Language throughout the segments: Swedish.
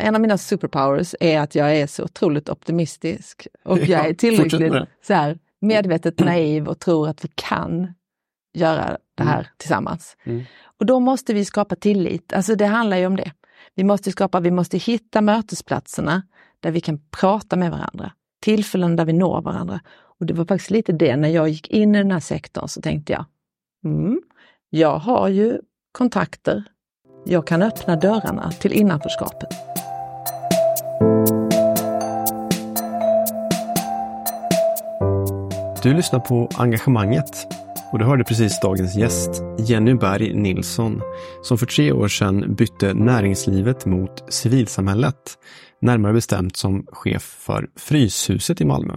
En av mina superpowers är att jag är så otroligt optimistisk och jag är tillräckligt så här, medvetet naiv och tror att vi kan göra det här mm. tillsammans. Mm. Och då måste vi skapa tillit, alltså det handlar ju om det. Vi måste skapa, vi måste hitta mötesplatserna där vi kan prata med varandra, tillfällen där vi når varandra. Och det var faktiskt lite det, när jag gick in i den här sektorn så tänkte jag, mm, jag har ju kontakter, jag kan öppna dörrarna till innanförskapet. Du lyssnar på Engagemanget och du hörde precis dagens gäst, Jenny Berg Nilsson, som för tre år sedan bytte näringslivet mot civilsamhället, närmare bestämt som chef för Fryshuset i Malmö.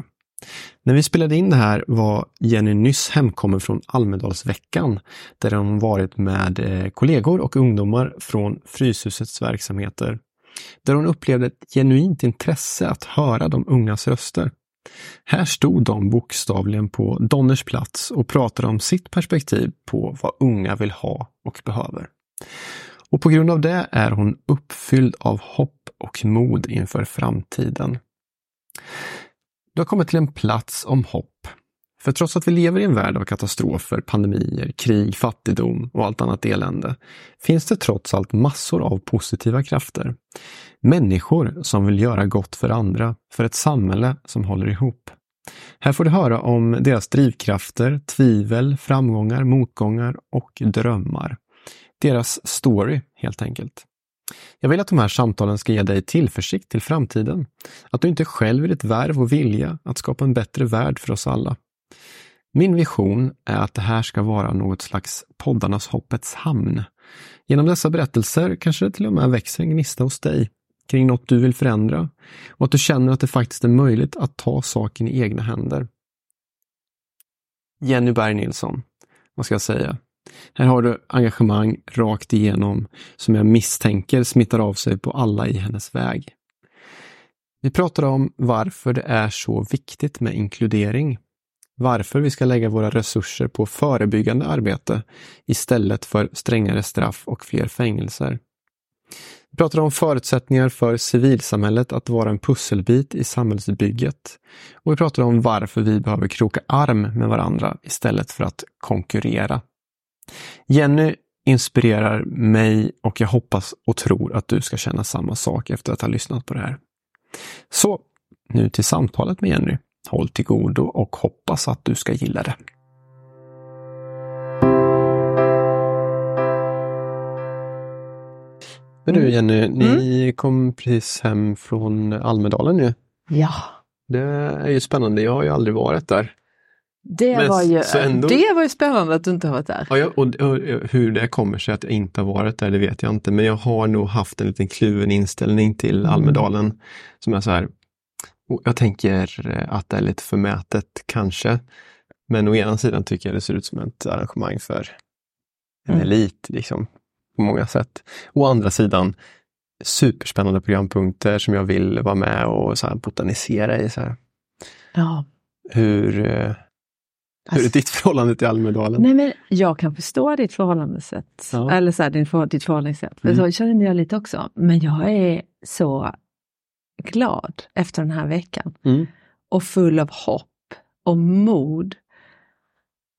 När vi spelade in det här var Jenny nyss hemkommen från Almedalsveckan, där hon varit med eh, kollegor och ungdomar från Fryshusets verksamheter. Där hon upplevde ett genuint intresse att höra de ungas röster. Här stod de bokstavligen på Donners plats och pratade om sitt perspektiv på vad unga vill ha och behöver. Och på grund av det är hon uppfylld av hopp och mod inför framtiden. Du har kommit till en plats om hopp. För trots att vi lever i en värld av katastrofer, pandemier, krig, fattigdom och allt annat elände, finns det trots allt massor av positiva krafter. Människor som vill göra gott för andra, för ett samhälle som håller ihop. Här får du höra om deras drivkrafter, tvivel, framgångar, motgångar och drömmar. Deras story helt enkelt. Jag vill att de här samtalen ska ge dig tillförsikt till framtiden. Att du inte själv är ditt värv och vilja att skapa en bättre värld för oss alla. Min vision är att det här ska vara något slags poddarnas hoppets hamn. Genom dessa berättelser kanske det till och med växer en gnista hos dig kring något du vill förändra och att du känner att det faktiskt är möjligt att ta saken i egna händer. Jenny Berg Nilsson, vad ska jag säga? Här har du engagemang rakt igenom som jag misstänker smittar av sig på alla i hennes väg. Vi pratar om varför det är så viktigt med inkludering. Varför vi ska lägga våra resurser på förebyggande arbete istället för strängare straff och fler fängelser. Vi pratar om förutsättningar för civilsamhället att vara en pusselbit i samhällsbygget. Och vi pratar om varför vi behöver kroka arm med varandra istället för att konkurrera. Jenny inspirerar mig och jag hoppas och tror att du ska känna samma sak efter att ha lyssnat på det här. Så nu till samtalet med Jenny. Håll till godo och hoppas att du ska gilla det. Men du Jenny, ni mm. kom precis hem från Almedalen nu. Ja. Det är ju spännande, jag har ju aldrig varit där. Det, Men, var ju, ändå... det var ju spännande att du inte har varit där. Ja, och, och, hur det kommer sig att jag inte har varit där, det vet jag inte. Men jag har nog haft en liten kluven inställning till mm. Almedalen. Som är så här, jag tänker att det är lite förmätet kanske. Men å ena sidan tycker jag det ser ut som ett arrangemang för en mm. elit, liksom, på många sätt. Å andra sidan superspännande programpunkter som jag vill vara med och så botanisera i. Så här. Ja. Hur eh, hur är alltså- ditt förhållande till Almedalen? Nej, men jag kan förstå ditt förhållandesätt. Ja. Eller så här, din för, ditt förhållningssätt. För mm. så känner jag lite också. Men jag är så glad efter den här veckan. Mm. Och full av hopp och mod.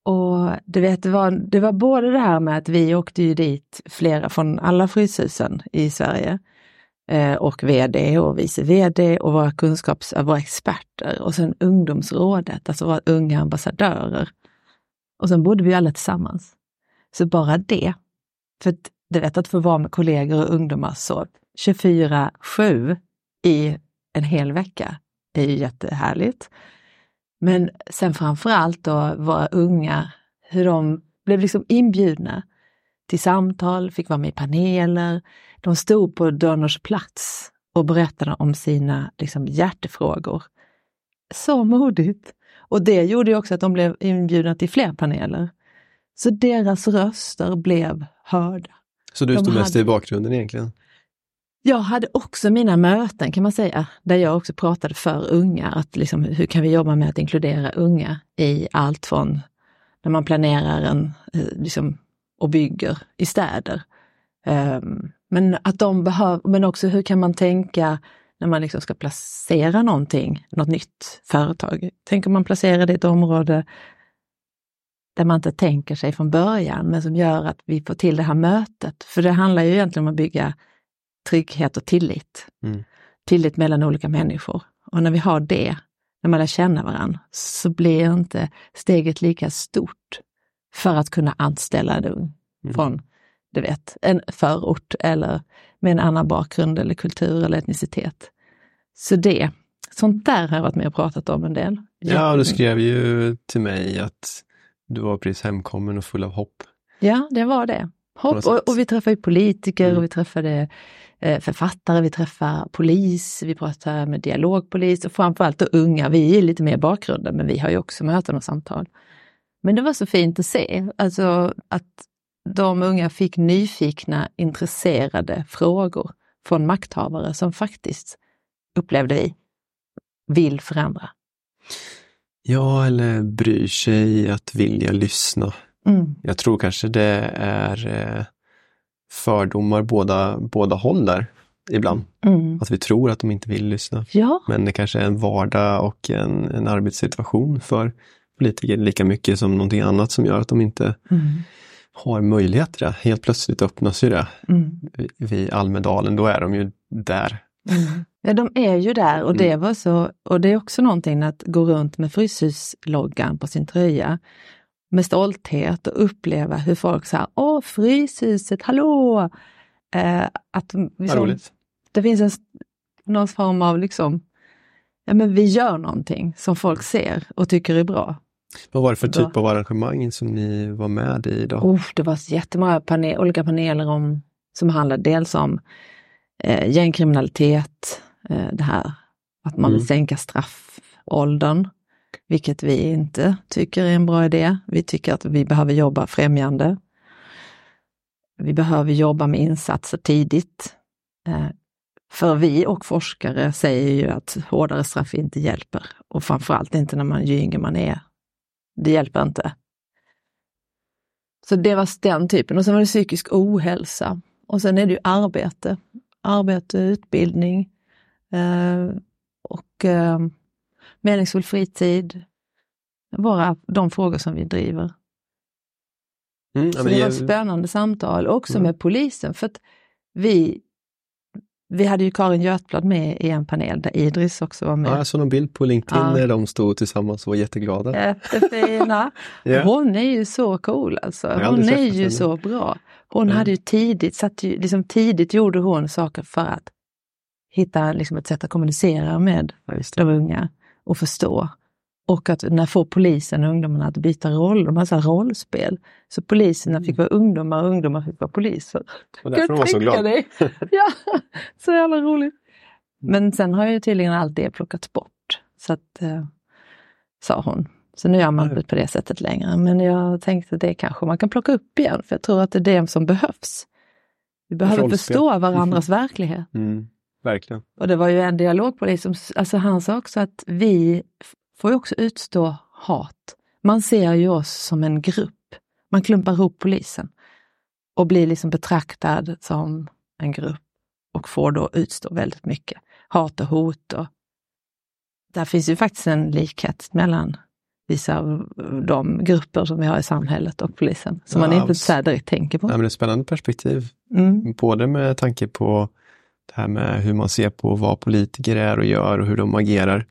Och du vet, det var, det var både det här med att vi åkte ju dit flera från alla Fryshusen i Sverige eh, och VD och vice VD och våra kunskaps, våra experter och sen ungdomsrådet, alltså våra unga ambassadörer. Och sen bodde vi alla tillsammans. Så bara det, för att, du vet att få vara med kollegor och ungdomar så 24-7 i en hel vecka är ju jättehärligt. Men sen framför allt då våra unga, hur de blev liksom inbjudna till samtal, fick vara med i paneler. De stod på Dörners plats och berättade om sina liksom, hjärtefrågor. Så modigt! Och det gjorde ju också att de blev inbjudna till fler paneler. Så deras röster blev hörda. Så du stod mest hade... i bakgrunden egentligen? Jag hade också mina möten kan man säga, där jag också pratade för unga. Att liksom, hur kan vi jobba med att inkludera unga i allt från när man planerar en, eh, liksom, och bygger i städer Um, men att de behöv, men också hur kan man tänka när man liksom ska placera någonting, något nytt företag. Tänk om man placerar det i ett område där man inte tänker sig från början, men som gör att vi får till det här mötet. För det handlar ju egentligen om att bygga trygghet och tillit. Mm. Tillit mellan olika människor. Och när vi har det, när man lär känna varandra, så blir inte steget lika stort för att kunna anställa en ung mm. från, du vet, en förort eller med en annan bakgrund eller kultur eller etnicitet. Så det, sånt där har jag varit med och pratat om en del. Ja, du skrev ju till mig att du var precis hemkommen och full av hopp. Ja, det var det. Hopp, och, och, vi träffade politiker mm. och vi träffade eh, författare, vi träffade polis, vi pratade med dialogpolis och framförallt då unga. Vi är lite mer bakgrunden, men vi har ju också möten och samtal. Men det var så fint att se, alltså att de unga fick nyfikna, intresserade frågor från makthavare som faktiskt, upplevde vi, vill förändra. Ja, eller bryr sig att vilja lyssna. Mm. Jag tror kanske det är eh, fördomar båda, båda håll där ibland. Mm. Att vi tror att de inte vill lyssna. Ja. Men det kanske är en vardag och en, en arbetssituation för politiker lika mycket som någonting annat som gör att de inte mm. har möjlighet till det. Helt plötsligt öppnas ju det mm. vid Almedalen, då är de ju där. Mm. Ja, de är ju där och det mm. var så, och det är också någonting att gå runt med Fryshus-loggan på sin tröja med stolthet och uppleva hur folk säger Åh, Fryshuset, hallå! Eh, att liksom, det finns en, någon form av liksom, ja men vi gör någonting som folk ser och tycker är bra. Vad var det för typ av arrangemang som ni var med i då? Oh, det var jättemånga panel, olika paneler om, som handlade dels om eh, gängkriminalitet, eh, det här att man mm. vill sänka straffåldern, vilket vi inte tycker är en bra idé. Vi tycker att vi behöver jobba främjande. Vi behöver jobba med insatser tidigt. Eh, för vi och forskare säger ju att hårdare straff inte hjälper och framförallt inte när man ju yngre man är. Det hjälper inte. Så det var den typen och sen var det psykisk ohälsa och sen är det ju arbete. Arbete, utbildning eh, och eh, meningsfull fritid. Bara de frågor som vi driver. Mm, så det var ett spännande samtal också mm. med polisen för att vi vi hade ju Karin Götblad med i en panel där Idris också var med. Ja, jag såg någon bild på LinkedIn ja. när de stod tillsammans och var jätteglada. Jättefina. yeah. Hon är ju så cool alltså. Hon är ju henne. så bra. Hon ja. hade ju tidigt, satt ju, liksom tidigt gjorde hon saker för att hitta liksom ett sätt att kommunicera med de unga och förstå. Och att när får polisen ungdomarna att byta roll, de så rollspel. Så poliserna fick vara ungdomar och ungdomar fick vara poliser. Och därför var så glad. Dig? Ja, så jävla roligt. Men sen har ju tydligen allt det plockats bort. Så att, eh, sa hon. Så nu gör man inte på det sättet längre. Men jag tänkte det kanske man kan plocka upp igen, för jag tror att det är det som behövs. Vi behöver förstå varandras verklighet. Mm, verkligen. Och det var ju en dialogpolis som, alltså han sa också att vi får ju också utstå hat. Man ser ju oss som en grupp. Man klumpar ihop polisen och blir liksom betraktad som en grupp och får då utstå väldigt mycket hat och hot. Och där finns ju faktiskt en likhet mellan vissa av de grupper som vi har i samhället och polisen, som ja, man inte så direkt tänker på. Ja, men det är ett spännande perspektiv, mm. både med tanke på det här med hur man ser på vad politiker är och gör och hur de agerar.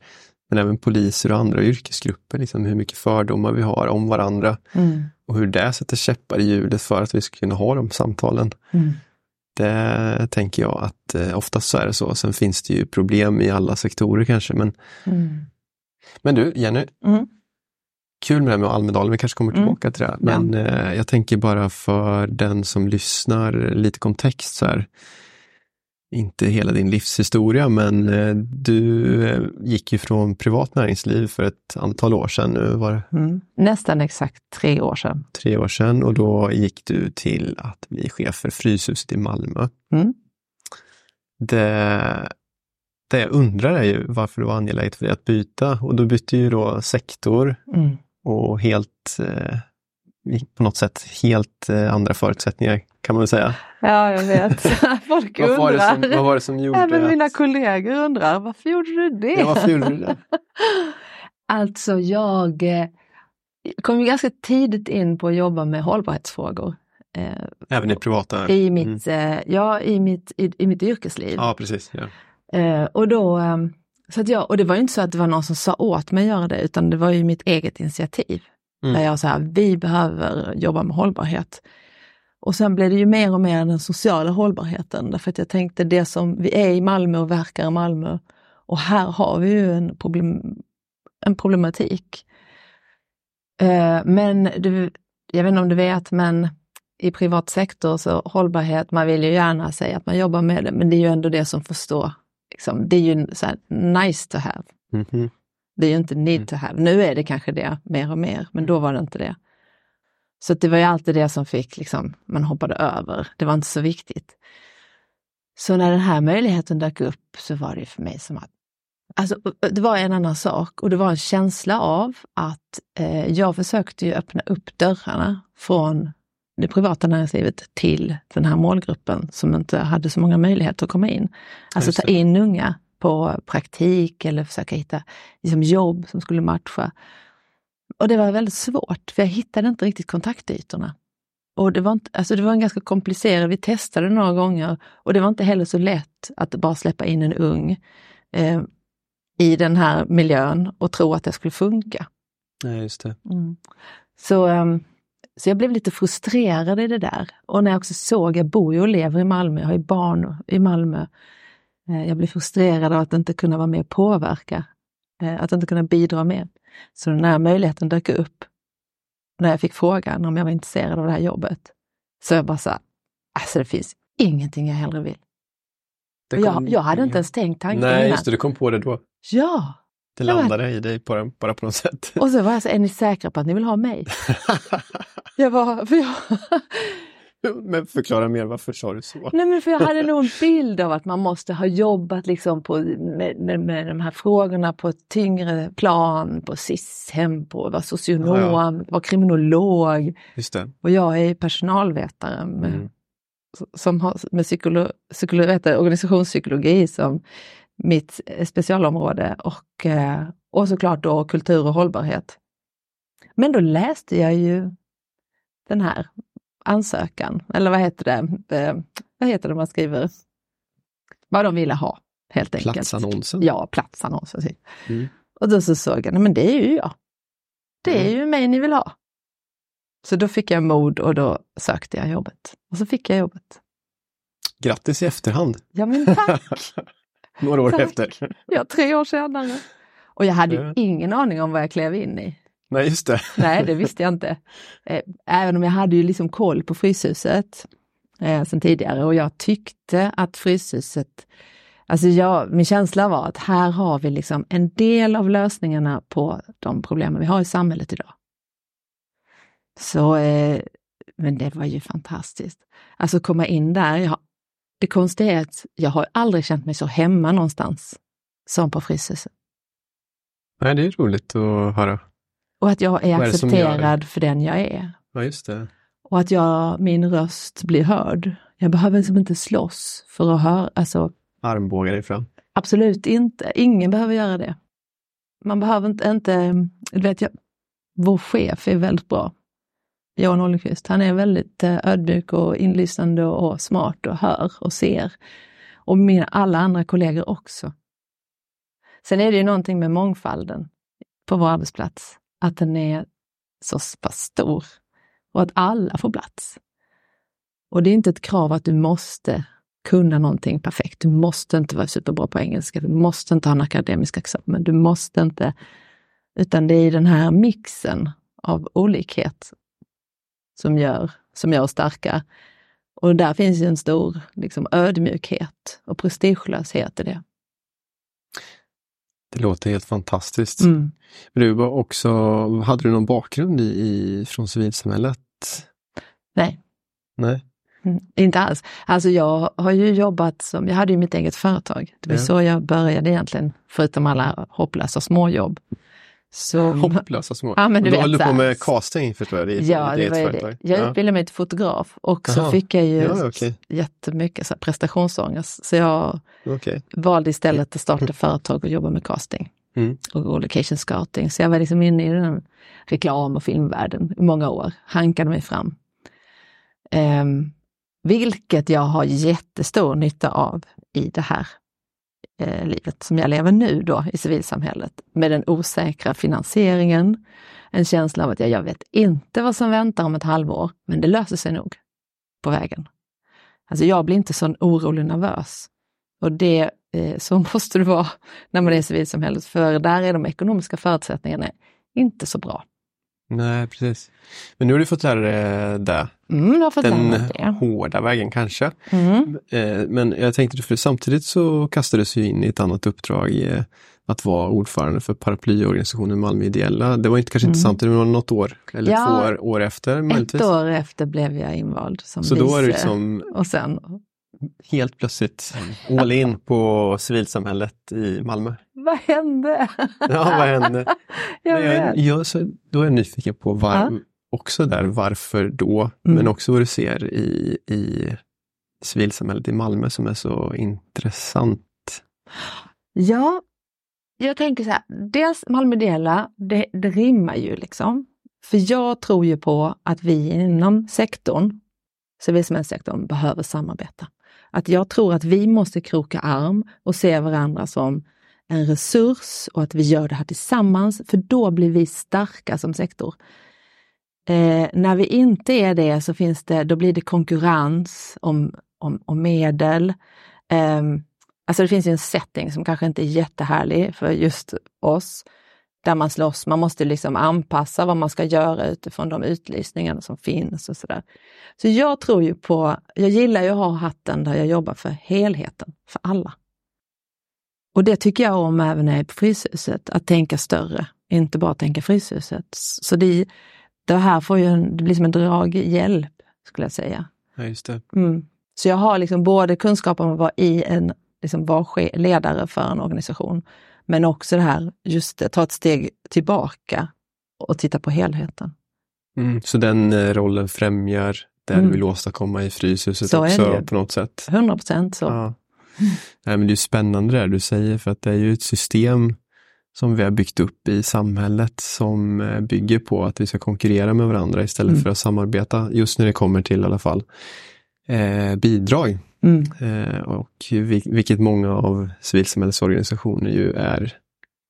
Men även poliser och andra yrkesgrupper, liksom hur mycket fördomar vi har om varandra. Mm. Och hur det sätter käppar i hjulet för att vi ska kunna ha de samtalen. Mm. Det tänker jag att eh, oftast så är det så. Sen finns det ju problem i alla sektorer kanske. Men, mm. men du Jenny, mm. kul med det här med Almedalen, vi kanske kommer mm. tillbaka till det. Men ja. eh, jag tänker bara för den som lyssnar, lite kontext så här inte hela din livshistoria, men eh, du eh, gick ju från privat näringsliv för ett antal år sedan. Nu var. Mm, nästan exakt tre år sedan. Tre år sedan och då gick du till att bli chef för Fryshuset i Malmö. Mm. Det, det jag undrar är ju varför det var angeläget för dig att byta och du bytte ju då sektor och helt eh, på något sätt helt andra förutsättningar kan man säga. Ja, jag vet. Folk vad, var undrar. som, vad var det som gjorde Även att... mina kollegor undrar, varför gjorde du det? Ja, varför gjorde du det? alltså jag eh, kom ju ganska tidigt in på att jobba med hållbarhetsfrågor. Eh, Även i privata? I mitt, mm. ja, i mitt, i, i, mitt yrkesliv. Ja, precis. Ja. Och då ehm, så att jag, och det var inte så att det var någon som sa åt mig att göra det, utan det var ju mitt eget initiativ. Mm. Där jag sa, vi behöver jobba med hållbarhet. Och sen blev det ju mer och mer den sociala hållbarheten, därför att jag tänkte det som, vi är i Malmö och verkar i Malmö och här har vi ju en, problem, en problematik. Eh, men du, jag vet inte om du vet, men i privat sektor så hållbarhet, man vill ju gärna säga att man jobbar med det, men det är ju ändå det som förstår Liksom, det är ju så nice to have. Mm -hmm. Det är ju inte need mm. to have. Nu är det kanske det mer och mer, men då var det inte det. Så det var ju alltid det som fick, liksom, man hoppade över. Det var inte så viktigt. Så när den här möjligheten dök upp så var det för mig som att Alltså, det var en annan sak och det var en känsla av att eh, jag försökte ju öppna upp dörrarna från det privata näringslivet till den här målgruppen som inte hade så många möjligheter att komma in. Alltså ta in unga på praktik eller försöka hitta liksom, jobb som skulle matcha. Och det var väldigt svårt, för jag hittade inte riktigt kontaktytorna. Och det var, inte, alltså det var en ganska komplicerad, vi testade några gånger och det var inte heller så lätt att bara släppa in en ung eh, i den här miljön och tro att det skulle funka. Nej, just det. Mm. Så um, så jag blev lite frustrerad i det där. Och när jag också såg, jag bor ju och lever i Malmö, jag har ju barn i Malmö. Eh, jag blev frustrerad av att inte kunna vara med och påverka, eh, att inte kunna bidra mer. Så den här möjligheten dök upp när jag fick frågan om jag var intresserad av det här jobbet. Så jag bara sa, alltså det finns ingenting jag hellre vill. Kom... Jag, jag, hade inte ens tänkt tanken Nej, just det, du kom på det då. Ja, det landade var... i dig bara, bara på något sätt. Och så var jag så, är ni säkra på att ni vill ha mig? jag var, för jag... Men förklara mer, varför sa du så? Nej men för jag hade nog en bild av att man måste ha jobbat liksom på, med, med, med de här frågorna på ett tyngre plan, på SIS-hem, på vara socionom, ja, ja. vara kriminolog. Och jag är personalvetare med, mm. som har med psykolo, psykolo, organisationspsykologi som mitt specialområde och, eh, och såklart då kultur och hållbarhet. Men då läste jag ju den här ansökan, eller vad heter det, vad heter det man skriver, vad de ville ha helt enkelt. Platsannonsen? Ja, platsannonsen. Mm. Och då så såg jag, men det är ju jag. Det är mm. ju mig ni vill ha. Så då fick jag mod och då sökte jag jobbet. Och så fick jag jobbet. Grattis i efterhand! Ja men tack! Några år Tack. efter. Ja, tre år senare. Och jag hade ja. ingen aning om vad jag klev in i. Nej, just det. Nej, det visste jag inte. Eh, även om jag hade ju liksom koll på Fryshuset eh, sedan tidigare och jag tyckte att Fryshuset, alltså jag, min känsla var att här har vi liksom en del av lösningarna på de problemen vi har i samhället idag. Så, eh, men det var ju fantastiskt. Alltså komma in där, jag det konstiga är att jag har aldrig känt mig så hemma någonstans som på Fryshuset. Nej, det är roligt att höra. Och att jag är, är accepterad för den jag är. Ja, just det. Och att jag, min röst blir hörd. Jag behöver liksom inte slåss för att höra, alltså. Armbåga dig fram? Absolut inte. Ingen behöver göra det. Man behöver inte, inte du vet, jag, vår chef är väldigt bra. Johan Ollenqvist. Han är väldigt eh, ödmjuk och inlyssnande och smart och hör och ser. Och mina, alla andra kollegor också. Sen är det ju någonting med mångfalden på vår arbetsplats, att den är så pass stor och att alla får plats. Och det är inte ett krav att du måste kunna någonting perfekt. Du måste inte vara superbra på engelska, du måste inte ha en akademisk examen, du måste inte, utan det är den här mixen av olikhet som gör, som gör oss starka. Och där finns ju en stor liksom, ödmjukhet och prestigelöshet i det. Det låter helt fantastiskt. Mm. Men du var också, hade du någon bakgrund i, i, från civilsamhället? Nej. Nej. Mm, inte alls. Alltså jag har ju jobbat som, jag hade ju mitt eget företag. Det var ja. så jag började egentligen, förutom alla hopplösa småjobb. Så, Hopplösa små. Ja, men du du här- på med casting förstår jag. Är, Ja, det var ju det. Jag ja. utbildade mig till fotograf och så fick jag ju Ja, okej. jättemycket så här prestationsångest. Så jag Okej. valde istället att starta företag och jobba med casting Mm. och location scouting. Så jag var liksom inne i den reklam och filmvärlden i många år, hankade mig fram. Ehm, vilket jag har jättestor nytta av i det här eh, livet som jag lever nu då i civilsamhället. Med den osäkra finansieringen, en känsla av att jag, jag vet inte vad som väntar om ett halvår, men det löser sig nog på vägen. Alltså jag blir inte så orolig och nervös. Och det, eh, så måste det vara när man är i civilsamhället, för där är de ekonomiska förutsättningarna inte så bra. Nej, precis. Men nu har du fått lära dig det. Mm, jag har fått Den det. hårda vägen kanske. Mm. Eh, Men jag tänkte, för samtidigt så kastades du in i ett annat uppdrag eh, att vara ordförande för paraplyorganisationen Malmö Ideella. Det var inte, kanske inte Mm. samtidigt, men något år eller Ja, två år, år efter Ett möjligtvis. år efter blev jag invald som Så då är vice. liksom Och sen, helt plötsligt all in på civilsamhället i Malmö. vad hände? Ja, vad hände? jag jag, jag, så, då är jag nyfiken på var, Ja. också där varför då, Mm. men också vad du ser i, i civilsamhället i Malmö som är så intressant. Ja, jag tänker så här, dels Malmö Dela, det, det rimmar ju liksom. För jag tror ju på att vi inom sektorn, civilsamhällssektorn, behöver samarbeta. Att jag tror att vi måste kroka arm och se varandra som en resurs och att vi gör det här tillsammans, för då blir vi starka som sektor. Eh, när vi inte är det så finns det, då blir det konkurrens om, om, om medel. Eh, Alltså det finns ju en setting som kanske inte är jättehärlig för just oss, där man slåss. Man måste liksom anpassa vad man ska göra utifrån de utlysningarna som finns och sådär. Så jag tror ju på, jag gillar ju att ha hatten där jag jobbar för helheten, för alla. Och det tycker jag om även när jag är på Fryshuset, att tänka större, inte bara tänka Fryshuset. Så det, det här får ju en, det blir som en draghjälp, skulle jag säga. Ja, just det. Mm. Så jag har liksom både kunskap om att vara i en, liksom vara ledare för en organisation, men också det här, just det, ta ett steg tillbaka och titta på helheten. Mm, så den eh, rollen främjar det du Mm. vill åstadkomma i Fryshuset Så också på något sätt. 100 procent så. Ja. Nej, men det är spännande det du säger för att det är ju ett system som vi har byggt upp i samhället som eh, bygger på att vi ska konkurrera med varandra istället Mm. för att samarbeta just när det kommer till i alla fall eh, bidrag. Mm. Eh, och vi, vilket många av civilsamhällesorganisationer ju är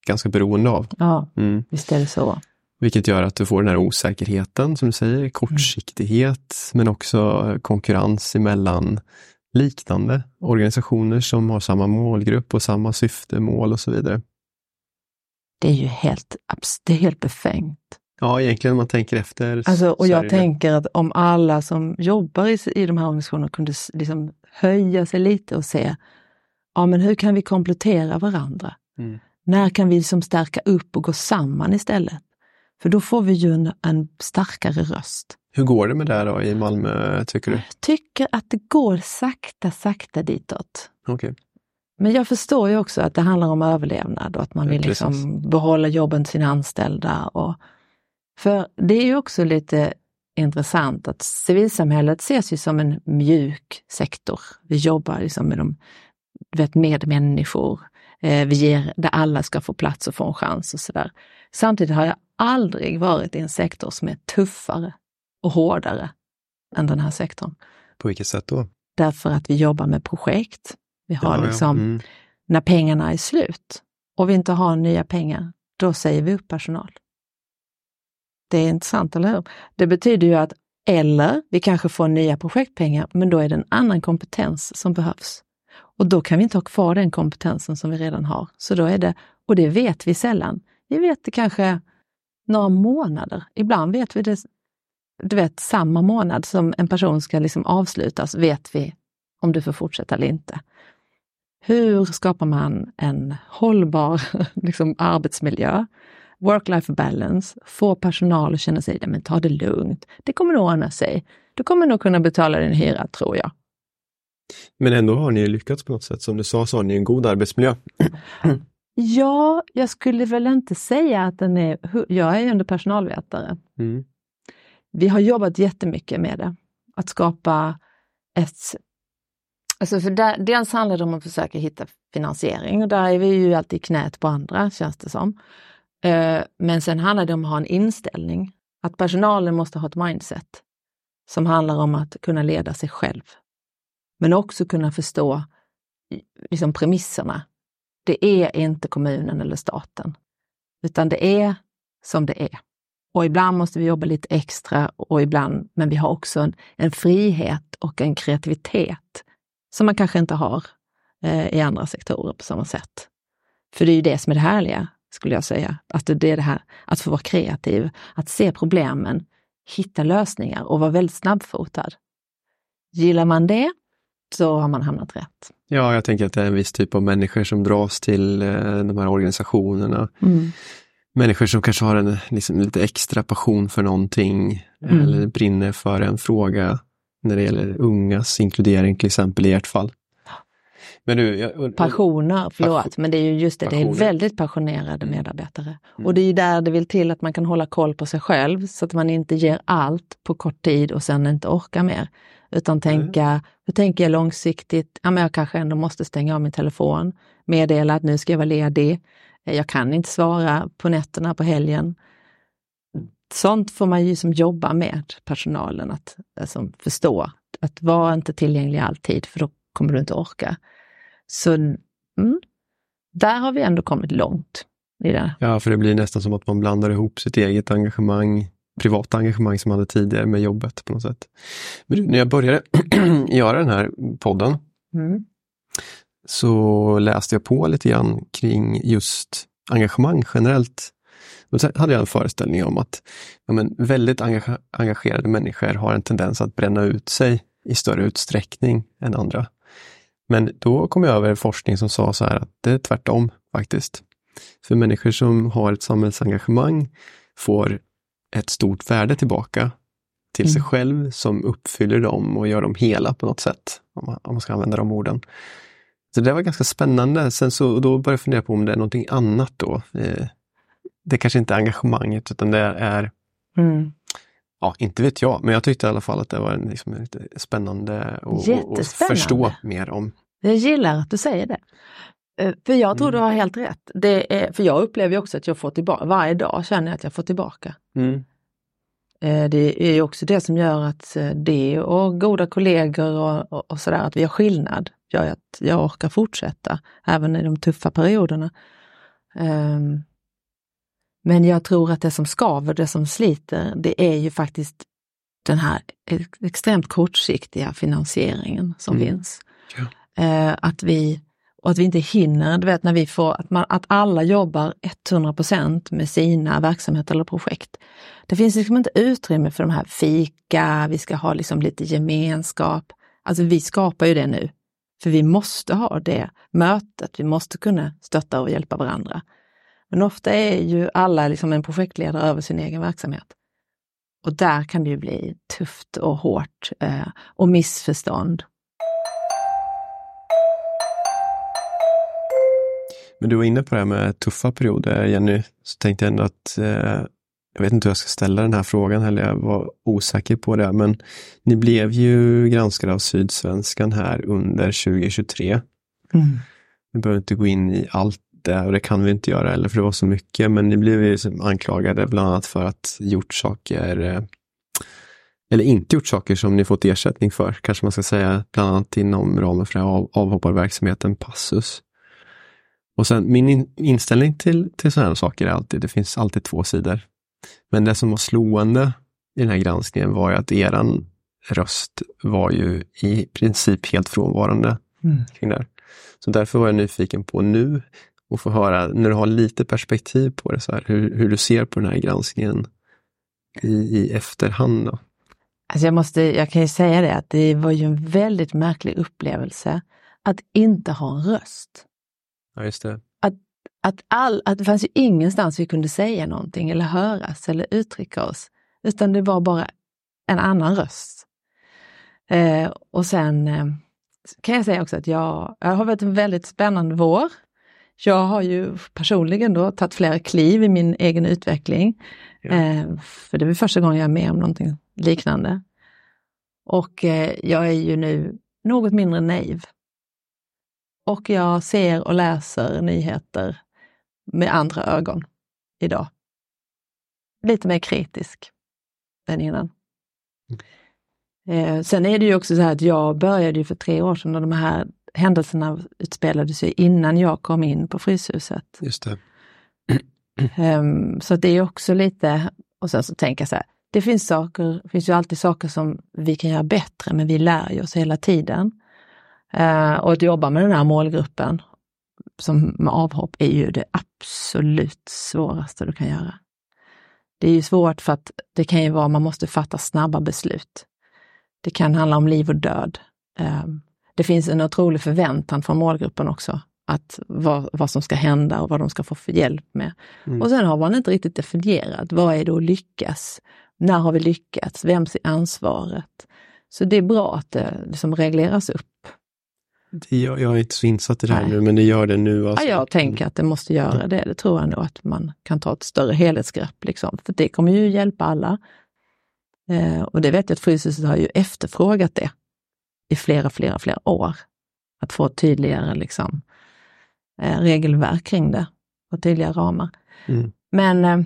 ganska beroende av. Ja, Mm. visst är det så. Vilket gör att du får den här osäkerheten som du säger, kortsiktighet men också konkurrens emellan liknande organisationer som har samma målgrupp och samma syfte, mål och så vidare. Det är ju helt, det är helt befängt. Ja, egentligen om man tänker efter. Alltså, och jag tänker att om alla som jobbar i, i de här organisationerna kunde liksom höja sig lite och se, ja men hur kan vi komplettera varandra? Mm. När kan vi liksom stärka upp och gå samman istället? För då får vi ju en, en starkare röst. Hur går det med det då i Malmö, tycker du? Jag tycker att det går sakta, sakta ditåt. Okej. Men jag förstår ju också att det handlar om överlevnad och att man vill liksom behålla jobben till sina anställda. Och, för det är ju också lite intressant att civilsamhället ses ju som en mjuk sektor. Vi jobbar liksom med, de, vet, med människor. Eh, vi ger, där alla ska få plats och få en chans och sådär. Samtidigt har jag aldrig varit i en sektor som är tuffare och hårdare än den här sektorn. På vilket sätt då? Därför att vi jobbar med projekt. Vi har Ja, ja. liksom Mm. när pengarna är slut och vi inte har nya pengar, då säger vi upp personal. Det är intressant, eller hur? Det betyder ju att, eller vi kanske får nya projektpengar, men då är det en annan kompetens som behövs. Och då kan vi inte ha kvar den kompetensen som vi redan har. Så då är det, och det vet vi sällan. Vi vet det kanske några månader. Ibland vet vi det, du vet, samma månad som en person ska liksom avslutas, vet vi om du får fortsätta eller inte. Hur skapar man en hållbar liksom, arbetsmiljö, work-life balance, få personal att känna sig, men ta det lugnt, det kommer nog ordna sig. Du kommer nog kunna betala din hyra, tror jag. Men ändå har ni lyckats på något sätt. Som du sa så har ni en god arbetsmiljö. Ja, jag skulle väl inte säga att den är... Jag är ju ändå personalvetare. Mm. Vi har jobbat jättemycket med det. Att skapa ett... Alltså för där, dels handlar det om att försöka hitta finansiering och där är vi ju alltid i knät på andra, känns det som. Eh, men sen handlar det om att ha en inställning. Att personalen måste ha ett mindset som handlar om att kunna leda sig själv. Men också kunna förstå liksom premisserna. Det är inte kommunen eller staten, utan det är som det är. Och ibland måste vi jobba lite extra och ibland, men vi har också en, en frihet och en kreativitet som man kanske inte har eh, i andra sektorer på samma sätt. För det är ju det som är det härliga, skulle jag säga. Att det är det här att få vara kreativ, att se problemen, hitta lösningar och vara väldigt snabbfotad. Gillar man det, så har man hamnat rätt. Ja, jag tänker att det är en viss typ av människor som dras till eh, de här organisationerna. Mm. Människor som kanske har en liksom, lite extra passion för någonting mm. eller brinner för en fråga när det gäller ungas inkludering till exempel i ert fall. Men du, jag, Passioner, förlåt, passion, men det är ju just det, passioner. det är väldigt passionerade mm. medarbetare. Mm. Och det är ju där det vill till att man kan hålla koll på sig själv så att man inte ger allt på kort tid och sen inte orkar mer. Utan tänka, mm. hur tänker jag långsiktigt? Ja, men jag kanske ändå måste stänga av min telefon, meddela att nu ska jag vara ledig. Jag kan inte svara på nätterna på helgen. Sånt får man ju som jobba med personalen, att alltså, förstå. Att vara inte tillgänglig alltid, för då kommer du inte orka. Så mm, där har vi ändå kommit långt. I det. Ja, för det blir nästan som att man blandar ihop sitt eget engagemang, privata engagemang som man hade tidigare med jobbet på något sätt. Men när jag började göra den här podden mm. så läste jag på lite grann kring just engagemang generellt. Då hade jag en föreställning om att ja, men, väldigt engagerade människor har en tendens att bränna ut sig i större utsträckning än andra. Men då kom jag över forskning som sa så här att det är tvärtom faktiskt. För människor som har ett samhällsengagemang får ett stort värde tillbaka till mm. sig själv som uppfyller dem och gör dem hela på något sätt. Om man, om man ska använda de orden. Så det var ganska spännande. Sen så då började jag fundera på om det är någonting annat då. Eh, det kanske inte är engagemanget utan det är mm. Ja, inte vet jag, men jag tyckte i alla fall att det var liksom, lite spännande att förstå mer om. Jag gillar att du säger det. Eh, för jag tror mm. du har helt rätt. Det är, för jag upplever också att jag får tillbaka, varje dag känner jag att jag får tillbaka. Mm. Eh, det är också det som gör att eh, det och goda kollegor och, och, och sådär, att vi har skillnad, gör att jag orkar fortsätta även i de tuffa perioderna. Um, men jag tror att det som skaver, det som sliter, det är ju faktiskt den här extremt kortsiktiga finansieringen som mm. finns. Ja. Eh, att vi och att vi inte hinner, du vet när vi får, att, man, att alla jobbar 100% med sina verksamheter eller projekt. Det finns liksom inte utrymme för de här fika, vi ska ha liksom lite gemenskap. Alltså vi skapar ju det nu, för vi måste ha det mötet, vi måste kunna stötta och hjälpa varandra. Men ofta är ju alla liksom en projektledare över sin egen verksamhet. Och där kan det ju bli tufft och hårt eh, och missförstånd. Men du var inne på det här med tuffa perioder, Jenny. Så tänkte jag ändå att eh, jag vet inte hur jag ska ställa den här frågan heller, jag var osäker på det. Men ni blev ju granskade av Sydsvenskan här under 2023. Mm. Vi behöver inte gå in i allt det och det kan vi inte göra heller för det var så mycket. Men ni blev ju anklagade bland annat för att gjort saker eh, eller inte gjort saker som ni fått ersättning för, kanske man ska säga, bland annat inom ramen för av, avhopparverksamheten Passus. Och sen min inställning till, till sådana saker är alltid, det finns alltid två sidor. Men det som var slående i den här granskningen var ju att eran röst var ju i princip helt frånvarande mm. kring det. Så därför var jag nyfiken på nu och få höra, när du har lite perspektiv på det, så här, hur, hur du ser på den här granskningen i, i efterhand. Då. Alltså jag, måste, jag kan ju säga det att det var ju en väldigt märklig upplevelse att inte ha en röst. Ja, just det. Att, att, all, att det fanns ju ingenstans vi kunde säga någonting eller höras eller uttrycka oss, utan det var bara en annan röst. Eh, och sen eh, kan jag säga också att jag, jag har varit en väldigt spännande vår. Jag har ju personligen då tagit flera kliv i min egen utveckling. Ja. Eh, för det är första gången jag är med om någonting liknande. Och eh, jag är ju nu något mindre naiv. Och jag ser och läser nyheter med andra ögon idag. Lite mer kritisk än innan. Eh, sen är det ju också så här att jag började ju för tre år sedan och de här händelserna utspelade sig innan jag kom in på Fryshuset. Just det. Um, så det är också lite, och sen så tänker jag så här, det finns saker, det finns ju alltid saker som vi kan göra bättre, men vi lär ju oss hela tiden. Uh, och att jobba med den här målgruppen som med avhopp är ju det absolut svåraste du kan göra. Det är ju svårt för att det kan ju vara, man måste fatta snabba beslut. Det kan handla om liv och död. Um, det finns en otrolig förväntan från målgruppen också, att vad, vad som ska hända och vad de ska få för hjälp med. Mm. Och sen har man inte riktigt definierat, vad är det att lyckas? När har vi lyckats? Vems är ansvaret? Så det är bra att det liksom regleras upp. Jag, jag är inte så insatt i det här Nej. nu, men det gör det nu. Alltså. Ja, jag tänker att det måste göra det. Det tror jag nog att man kan ta ett större helhetsgrepp. Liksom. För det kommer ju hjälpa alla. Eh, och det vet jag att Fryshuset har ju efterfrågat det i flera, flera, flera år. Att få tydligare liksom, eh, regelverk kring det och tydliga ramar. Mm. Men eh,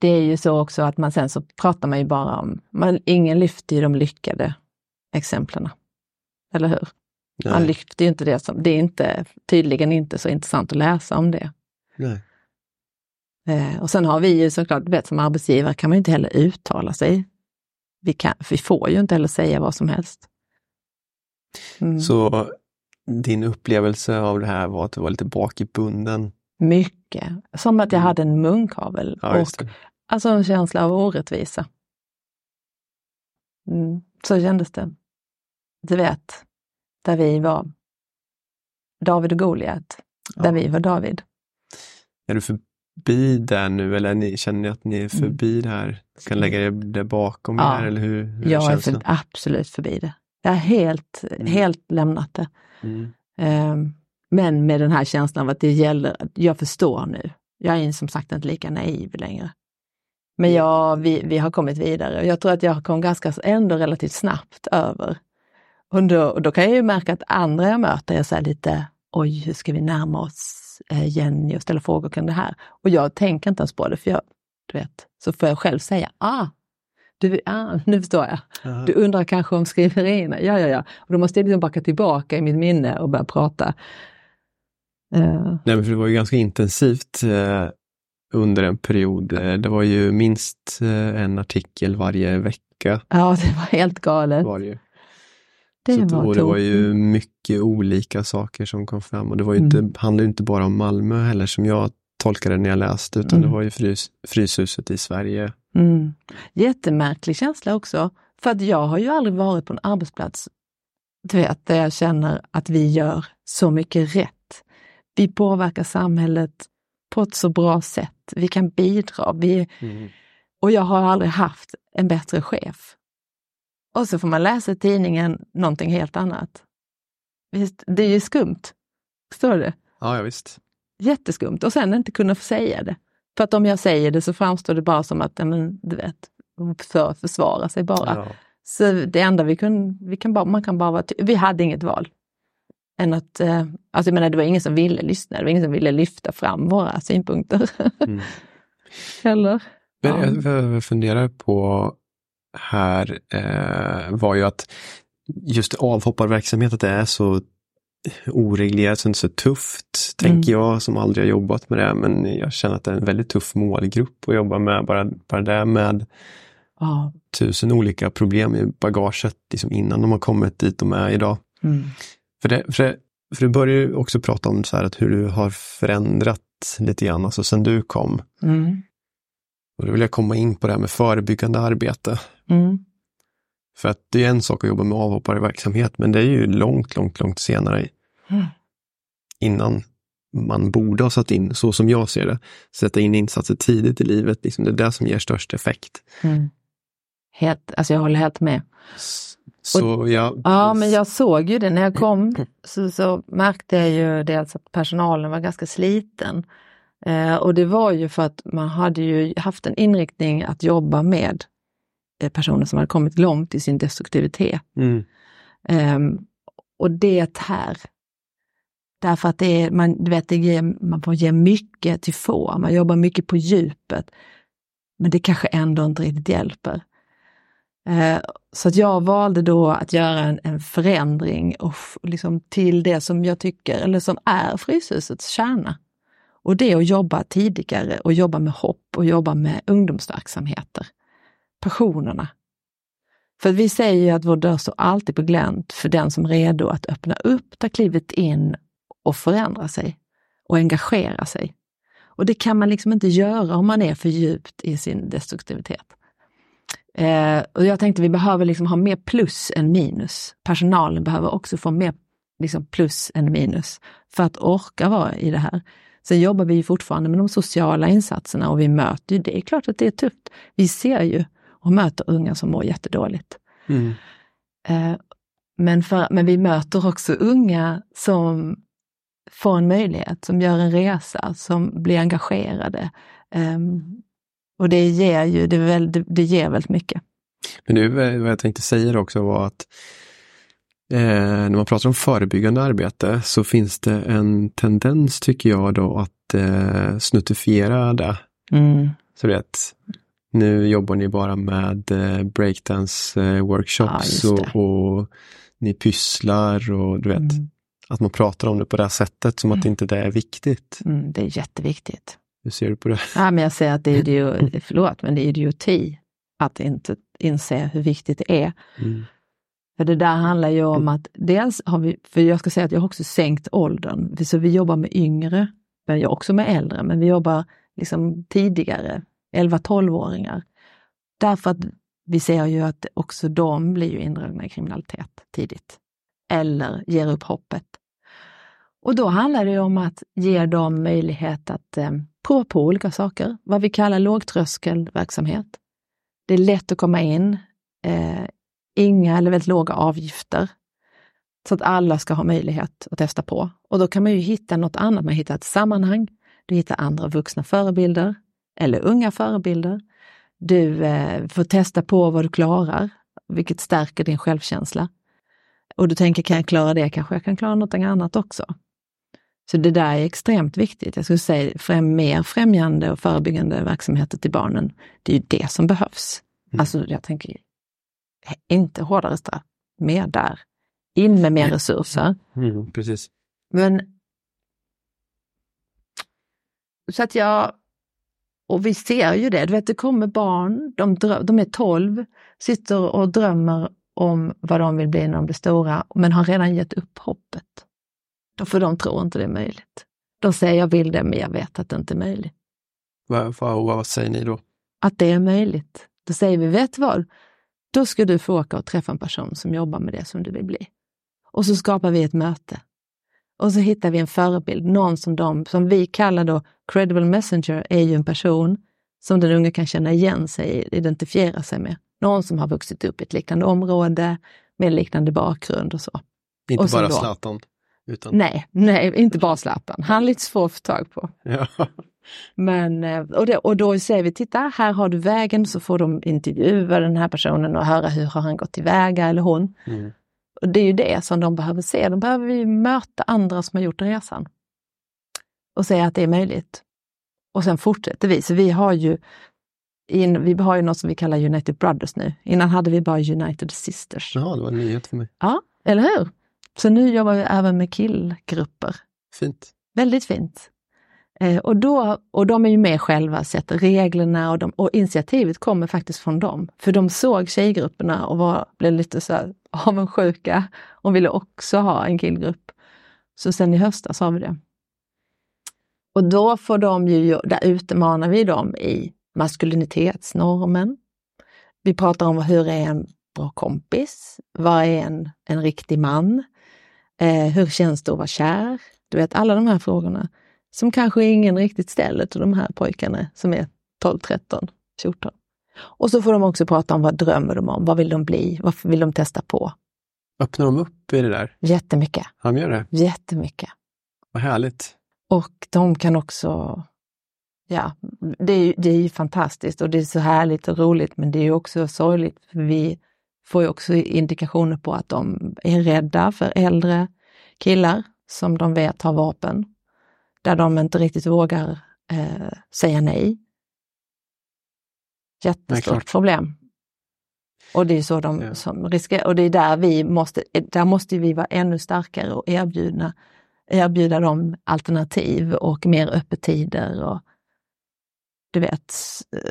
det är ju så också att man sen så pratar man ju bara om, man, ingen lyfter ju de lyckade exemplen. Eller hur? Nej. Man lyfter ju inte det som, det är inte, tydligen inte så intressant att läsa om det. Nej. Eh, och sen har vi ju såklart, vet som arbetsgivare kan man ju inte heller uttala sig. Vi, kan, vi får ju inte heller säga vad som helst. Mm. Så din upplevelse av det här var att du var lite bakbunden? Mycket. Som att jag mm. hade en munkavel ja, och alltså en känsla av orättvisa. Mm. Så kändes det. Du vet, där vi var David och Goliat, där ja. vi var David. Är du förbi där nu eller ni, känner ni att ni är mm. förbi mm. det här? Kan lägga det bakom ja. er? Eller hur, hur jag är för, absolut förbi det. Jag har helt, mm. helt lämnat det. Mm. Um, men med den här känslan av att det gäller, jag förstår nu. Jag är som sagt inte lika naiv längre. Men ja, vi, vi har kommit vidare. Jag tror att jag kom ganska, ändå relativt snabbt över. Och då, och då kan jag ju märka att andra jag möter är så lite, oj, hur ska vi närma oss eh, Jenny och ställa frågor kring det här? Och jag tänker inte ens på det, för jag, du vet, så får jag själv säga, ah, du, ah, nu förstår jag. Aha. Du undrar kanske om skriverierna? Ja, ja, ja. Och då måste jag liksom backa tillbaka i mitt minne och börja prata. Uh. Nej, men för det var ju ganska intensivt eh, under en period. Eh, det var ju minst en artikel varje vecka. Ja, det var helt galet. Var det Så var, det var ju mycket olika saker som kom fram och det var ju mm. inte, handlade inte bara om Malmö heller som jag tolkade när jag läste, utan mm. det var ju frys, Fryshuset i Sverige Mm. Jättemärklig känsla också, för att jag har ju aldrig varit på en arbetsplats du vet, där jag känner att vi gör så mycket rätt. Vi påverkar samhället på ett så bra sätt. Vi kan bidra. Vi, mm. Och jag har aldrig haft en bättre chef. Och så får man läsa i tidningen någonting helt annat. Visst, det är ju skumt. Förstår du? Ja, ja visst. Jätteskumt. Och sen inte kunna få säga det. För att om jag säger det så framstår det bara som att, men, du vet, för att försvara sig bara. Ja. Så det enda vi kunde, vi kan bara, man kan bara vara, vi hade inget val. Än att, eh, alltså jag menar, det var ingen som ville lyssna, det var ingen som ville lyfta fram våra synpunkter. Mm. Eller? Men ja. jag funderar på här eh, var ju att just avhopparverksamhet, att det är så oreglerat, inte så tufft, mm. tänker jag som aldrig har jobbat med det. Men jag känner att det är en väldigt tuff målgrupp att jobba med. Bara, bara det med ah. tusen olika problem i bagaget liksom innan de har kommit dit de är idag. Mm. För, det, för, det, för du börjar ju också prata om så att hur du har förändrat lite grann, alltså sen du kom. Mm. Och då vill jag komma in på det här med förebyggande arbete. Mm. För att det är en sak att jobba med avhopparverksamhet, men det är ju långt, långt, långt senare mm. innan man borde ha satt in, så som jag ser det, sätta in insatser tidigt i livet. Liksom det är det som ger störst effekt. Mm. Helt, alltså jag håller helt med. Så och, jag... Ja, men jag såg ju det när jag kom så, så märkte jag ju dels att personalen var ganska sliten. Eh, och det var ju för att man hade ju haft en inriktning att jobba med personer som hade kommit långt i sin destruktivitet. Mm. Eh, och det här. Därför att det är, man, du vet, det ger, man får ge mycket till få, man jobbar mycket på djupet. Men det kanske ändå inte riktigt hjälper. Eh, så att jag valde då att göra en, en förändring och liksom till det som jag tycker, eller som är Fryshusets kärna. Och det är att jobba tidigare och jobba med hopp och jobba med ungdomsverksamheter. Passionerna. För vi säger ju att vår dörr står alltid på glänt för den som är redo att öppna upp, ta klivet in och förändra sig och engagera sig. Och det kan man liksom inte göra om man är för djupt i sin destruktivitet. Eh, och jag tänkte vi behöver liksom ha mer plus än minus. Personalen behöver också få mer liksom plus än minus för att orka vara i det här. Sen jobbar vi fortfarande med de sociala insatserna och vi möter ju, det är klart att det är tufft. Vi ser ju och möter unga som mår jättedåligt. Mm. Eh, men, för, men vi möter också unga som får en möjlighet, som gör en resa, som blir engagerade. Um, och det ger ju det, väl, det, det ger väldigt mycket. Men nu, vad jag tänkte säga också var att eh, när man pratar om förebyggande arbete så finns det en tendens tycker jag då att eh, snuttifiera det. Mm. Så det nu jobbar ni bara med eh, breakdance eh, ja, och, och, ni pysslar och du vet, mm. att man pratar om det på det här sättet som mm. att inte det är viktigt. Mm, det är jätteviktigt. Hur ser du på det? Ja, men jag säger att det är idioti, förlåt, men det är idioti att inte inse hur viktigt det är. Mm. För det där handlar ju om att dels har vi, för jag ska säga att jag har också sänkt åldern, så vi jobbar med yngre, men jag också med äldre, men vi jobbar liksom tidigare, 11-12-åringar. Därför att vi ser ju att också de blir ju indragna i kriminalitet tidigt. Eller ger upp hoppet. Och då handlar det om att ge dem möjlighet att eh, prova på olika saker, vad vi kallar lågtröskelverksamhet. Det är lätt att komma in, eh, inga eller väldigt låga avgifter. Så att alla ska ha möjlighet att testa på. Och då kan man ju hitta något annat, man hittar ett sammanhang, du hittar andra vuxna förebilder eller unga förebilder. Du eh, får testa på vad du klarar, vilket stärker din självkänsla. Och du tänker, kan jag klara det? Kanske jag kan klara något annat också. Så det där är extremt viktigt. Jag skulle säga främ, mer främjande och förebyggande verksamheter till barnen. Det är ju det som behövs. Mm. Alltså jag tänker, inte hårdare straff, mer där. In med mer resurser. Mm, precis. Men så att jag, och vi ser ju det, du vet det kommer barn, de, de är 12, sitter och drömmer om vad de vill bli när de blir stora, men har redan gett upp hoppet. För de tror inte det är möjligt. De säger jag vill det, men jag vet att det inte är möjligt. Vad, vad, vad säger ni då? Att det är möjligt. Då säger vi, vet vad? Då ska du få åka och träffa en person som jobbar med det som du vill bli. Och så skapar vi ett möte. Och så hittar vi en förebild, någon som de, som vi kallar då credible messenger, är ju en person som den unge kan känna igen sig identifiera sig med. Någon som har vuxit upp i ett liknande område, med liknande bakgrund och så. Inte och bara Zlatan? Utan... Nej, nej, inte bara Zlatan. Han är lite svår att få tag på. Ja. Men, eh, och, det, och då säger vi, titta här har du vägen, så får de intervjua den här personen och höra hur har han gått tillväga eller hon. Mm. Och det är ju det som de behöver se, de behöver ju möta andra som har gjort resan. Och säga att det är möjligt. Och sen fortsätter vi, så vi har ju in, vi har ju något som vi kallar United Brothers nu. Innan hade vi bara United Sisters. Ja, det var en nyhet för mig. Ja, eller hur? Så nu jobbar vi även med killgrupper. Fint. Väldigt fint. Eh, och, då, och de är ju med själva, sätter reglerna och, de, och initiativet kommer faktiskt från dem. För de såg tjejgrupperna och var, blev lite så här avundsjuka och ville också ha en killgrupp. Så sen i höstas har vi det. Och då får de ju, där utmanar vi dem i maskulinitetsnormen. Vi pratar om hur är en bra kompis? Vad är en, en riktig man? Eh, hur känns det att vara kär? Du vet alla de här frågorna som kanske ingen riktigt ställer till de här pojkarna som är 12, 13, 14. Och så får de också prata om vad drömmer de om, vad vill de bli, vad vill de testa på? Öppnar de upp i det där? Jättemycket. De gör det? Jättemycket. Vad härligt. Och de kan också, ja, det är, det är ju fantastiskt och det är så härligt och roligt men det är också sorgligt för vi får ju också indikationer på att de är rädda för äldre killar som de vet har vapen, där de inte riktigt vågar eh, säga nej. Jättestort nej, problem. Och det är så de ja. som riskerar, och det är där vi måste, där måste vi vara ännu starkare och erbjuda, erbjuda dem alternativ och mer öppettider och du vet,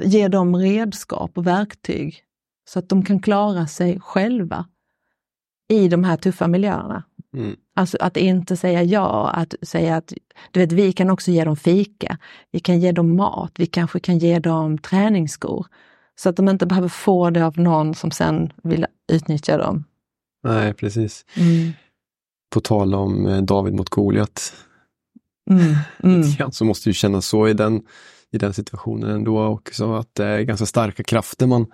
ge dem redskap och verktyg så att de kan klara sig själva i de här tuffa miljöerna. Mm. Alltså att inte säga ja, att säga att du vet, vi kan också ge dem fika, vi kan ge dem mat, vi kanske kan ge dem träningsskor. Så att de inte behöver få det av någon som sen vill utnyttja dem. Nej, precis. Mm. På tal om eh, David mot Goliat. Mm. Mm. så måste ju kännas så i den, i den situationen ändå också, att det är ganska starka krafter man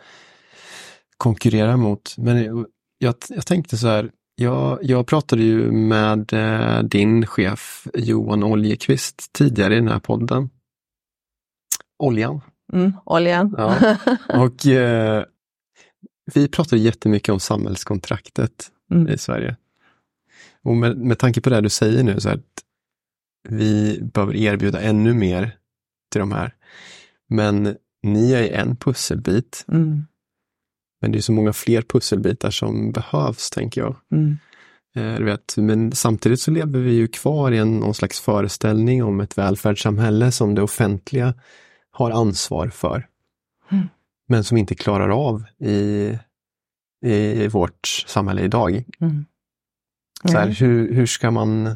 konkurrerar mot. Men jag, jag tänkte så här, jag, jag pratade ju med eh, din chef Johan Oljekvist tidigare i den här podden. Oljan. Mm, oljan. Ja. Och eh, vi pratade jättemycket om samhällskontraktet mm. i Sverige. Och med, med tanke på det du säger nu, så att vi behöver erbjuda ännu mer till de här. Men ni är en pusselbit. Mm. Men det är så många fler pusselbitar som behövs, tänker jag. Mm. Eh, vet, men samtidigt så lever vi ju kvar i en, någon slags föreställning om ett välfärdssamhälle som det offentliga har ansvar för. Mm. Men som inte klarar av i, i vårt samhälle idag. Mm. Så här, hur, hur ska man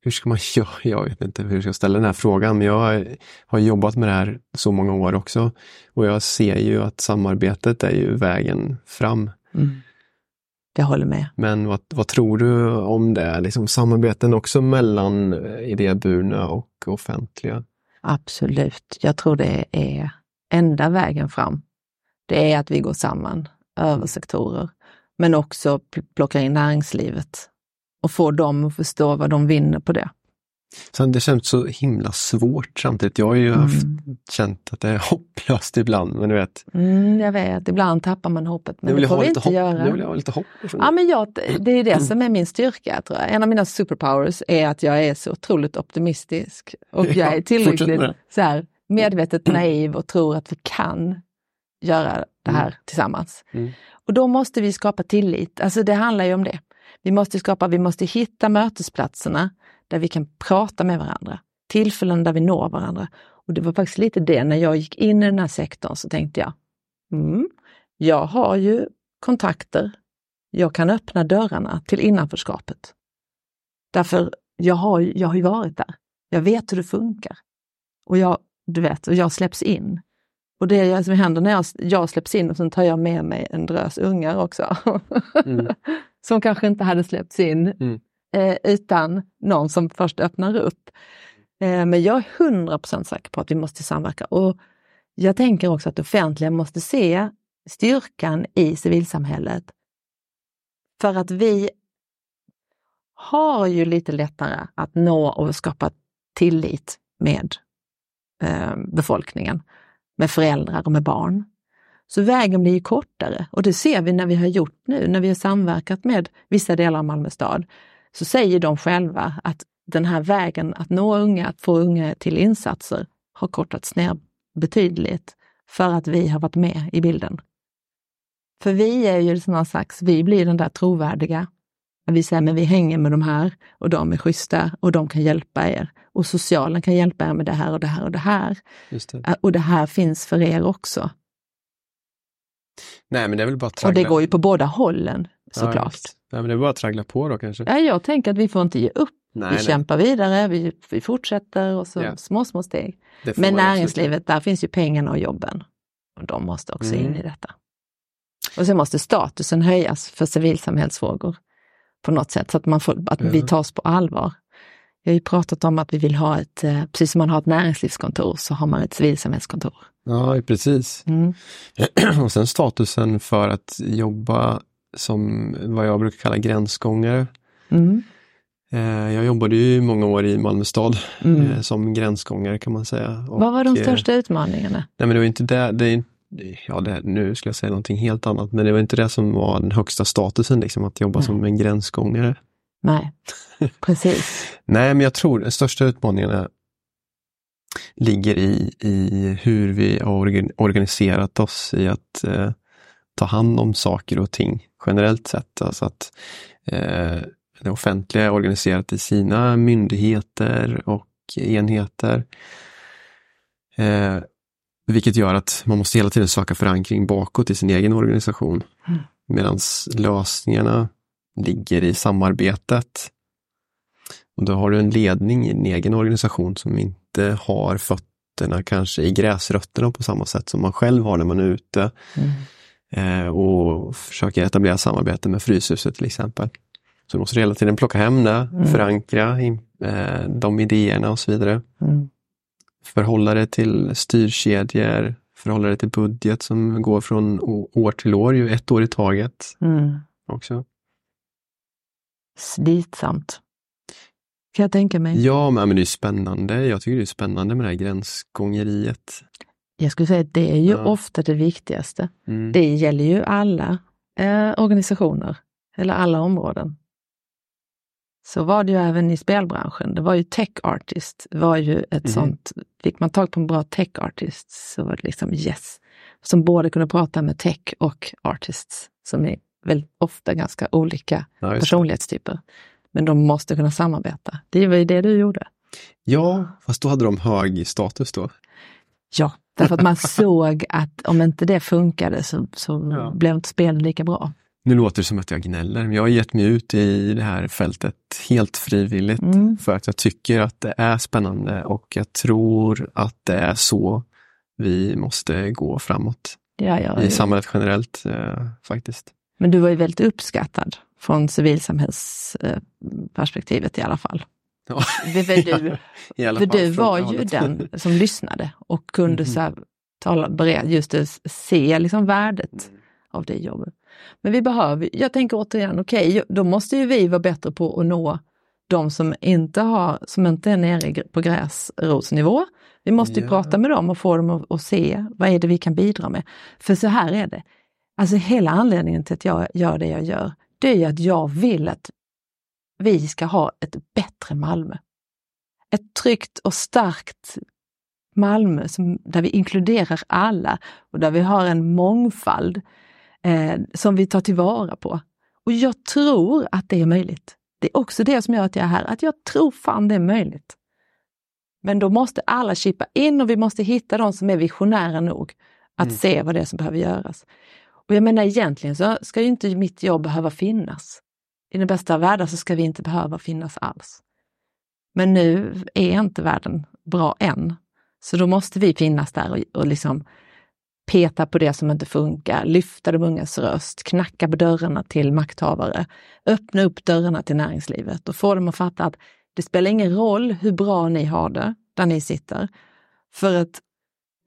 hur ska man göra? Jag vet inte hur jag ska ställa den här frågan, men jag har jobbat med det här så många år också. Och jag ser ju att samarbetet är ju vägen fram. Mm. Jag håller med. Men vad, vad tror du om det? Liksom samarbeten också mellan idéburna och offentliga? Absolut. Jag tror det är enda vägen fram. Det är att vi går samman över sektorer, men också plockar in näringslivet och få dem att förstå vad de vinner på det. Så det känns så himla svårt samtidigt. Jag har ju haft, mm. känt att det är hopplöst ibland, men du vet. Mm, jag vet, ibland tappar man hoppet, men det får vi inte hopp, göra. Nu vill jag ha lite hopp. Ja, men jag, det är det som är min styrka, tror jag. En av mina superpowers är att jag är så otroligt optimistisk och jag är tillräckligt så här, medvetet naiv och tror att vi kan göra det här mm. tillsammans. Mm. Och då måste vi skapa tillit, alltså det handlar ju om det. Vi måste skapa, vi måste hitta mötesplatserna där vi kan prata med varandra, tillfällen där vi når varandra. Och det var faktiskt lite det, när jag gick in i den här sektorn så tänkte jag, mm, jag har ju kontakter, jag kan öppna dörrarna till innanförskapet. Därför jag har, jag har ju varit där. Jag vet hur det funkar. Och jag, du vet, och jag släpps in. Och det som händer när jag, jag släpps in och sen tar jag med mig en drös ungar också. Mm. som kanske inte hade släppts in mm. eh, utan någon som först öppnar upp. Eh, men jag är 100% säker på att vi måste samverka. Och jag tänker också att det offentliga måste se styrkan i civilsamhället. För att vi har ju lite lättare att nå och skapa tillit med eh, befolkningen, med föräldrar och med barn. Så vägen blir kortare och det ser vi när vi har gjort nu, när vi har samverkat med vissa delar av Malmö stad. Så säger de själva att den här vägen att nå unga, att få unga till insatser har kortats ner betydligt för att vi har varit med i bilden. För vi är ju som någon slags, vi blir den där trovärdiga. Vi säger, men vi hänger med de här och de är schyssta och de kan hjälpa er. Och socialen kan hjälpa er med det här och det här och det här. Det. Och det här finns för er också. Nej, men det är väl bara traggla. Och det går ju på båda hållen såklart. Ja, ja, men det är bara att traggla på då kanske. Ja, jag tänker att vi får inte ge upp. Nej, vi nej. kämpar vidare, vi, vi fortsätter och så ja. små, små steg. Men näringslivet, där finns ju pengarna och jobben. Och de måste också mm. in i detta. Och sen måste statusen höjas för civilsamhällsfrågor på något sätt så att, man får, att vi tas på allvar. Vi har ju pratat om att vi vill ha ett, eh, precis som man har ett näringslivskontor, så har man ett civilsamhälleskontor. Ja, precis. Mm. Och sen statusen för att jobba som vad jag brukar kalla gränsgångare. Mm. Eh, jag jobbade ju många år i Malmö stad mm. Eh, som gränsgångare kan man säga. Vad var de största utmaningarna? Nej men det var inte det, det ja, det, nu skulle jag säga någonting helt annat, men det var inte det som var den högsta statusen, liksom, att jobba Nej. som en gränsgångare. Nej, precis. Nej, men jag tror den största utmaningen ligger i, i hur vi har organiserat oss i att eh, ta hand om saker och ting generellt sett. Alltså att eh, det offentliga är organiserat i sina myndigheter och enheter. Eh, vilket gör att man måste hela tiden söka förankring bakåt i sin egen organisation. Mm. Medan lösningarna ligger i samarbetet. Och då har du en ledning i din egen organisation som inte har fötterna kanske i gräsrötterna på samma sätt som man själv har när man är ute. Mm. Eh, och försöker etablera samarbete med Fryshuset till exempel. Så du måste hela tiden plocka hem det, mm. förankra eh, de idéerna och så vidare. Mm. Förhålla det till styrkedjor, förhålla det till budget som går från år till år, ju ett år i taget. Mm. också. Slitsamt. Kan jag tänka mig. Ja, men det är spännande. Jag tycker det är spännande med det här gränsgångeriet. Jag skulle säga att det är ju ja. ofta det viktigaste. Mm. Det gäller ju alla eh, organisationer eller alla områden. Så var det ju även i spelbranschen. Det var ju tech artist, var ju ett mm. sånt, fick man tag på en bra tech artist så var det liksom yes. Som både kunde prata med tech och artists, som är väldigt ofta ganska olika ja, personlighetstyper. Men de måste kunna samarbeta. Det var ju det du gjorde. Ja, fast då hade de hög status då. Ja, därför att man såg att om inte det funkade så, så ja. blev inte spelet lika bra. Nu låter det som att jag gnäller, men jag har gett mig ut i det här fältet helt frivilligt mm. för att jag tycker att det är spännande och jag tror att det är så vi måste gå framåt. Ja, ja, I samhället generellt eh, faktiskt. Men du var ju väldigt uppskattad från civilsamhällsperspektivet i alla fall. Ja. För du, för du var ju den som lyssnade och kunde mm. så här, tala, just se liksom värdet mm. av det jobbet. Men vi behöver, jag tänker återigen, okej, okay, då måste ju vi vara bättre på att nå de som inte, har, som inte är nere på gräsrotsnivå. Vi måste ju yeah. prata med dem och få dem att, att se vad är det vi kan bidra med. För så här är det, alltså hela anledningen till att jag gör det jag gör, det är ju att jag vill att vi ska ha ett bättre Malmö. Ett tryggt och starkt Malmö som, där vi inkluderar alla och där vi har en mångfald eh, som vi tar tillvara på. Och jag tror att det är möjligt. Det är också det som gör att jag är här, att jag tror fan det är möjligt. Men då måste alla chippa in och vi måste hitta de som är visionära nog att mm. se vad det är som behöver göras. Och jag menar egentligen så ska ju inte mitt jobb behöva finnas. I den bästa av världar så ska vi inte behöva finnas alls. Men nu är inte världen bra än. Så då måste vi finnas där och, och liksom peta på det som inte funkar, lyfta de ungas röst, knacka på dörrarna till makthavare, öppna upp dörrarna till näringslivet och få dem att fatta att det spelar ingen roll hur bra ni har det där ni sitter. För att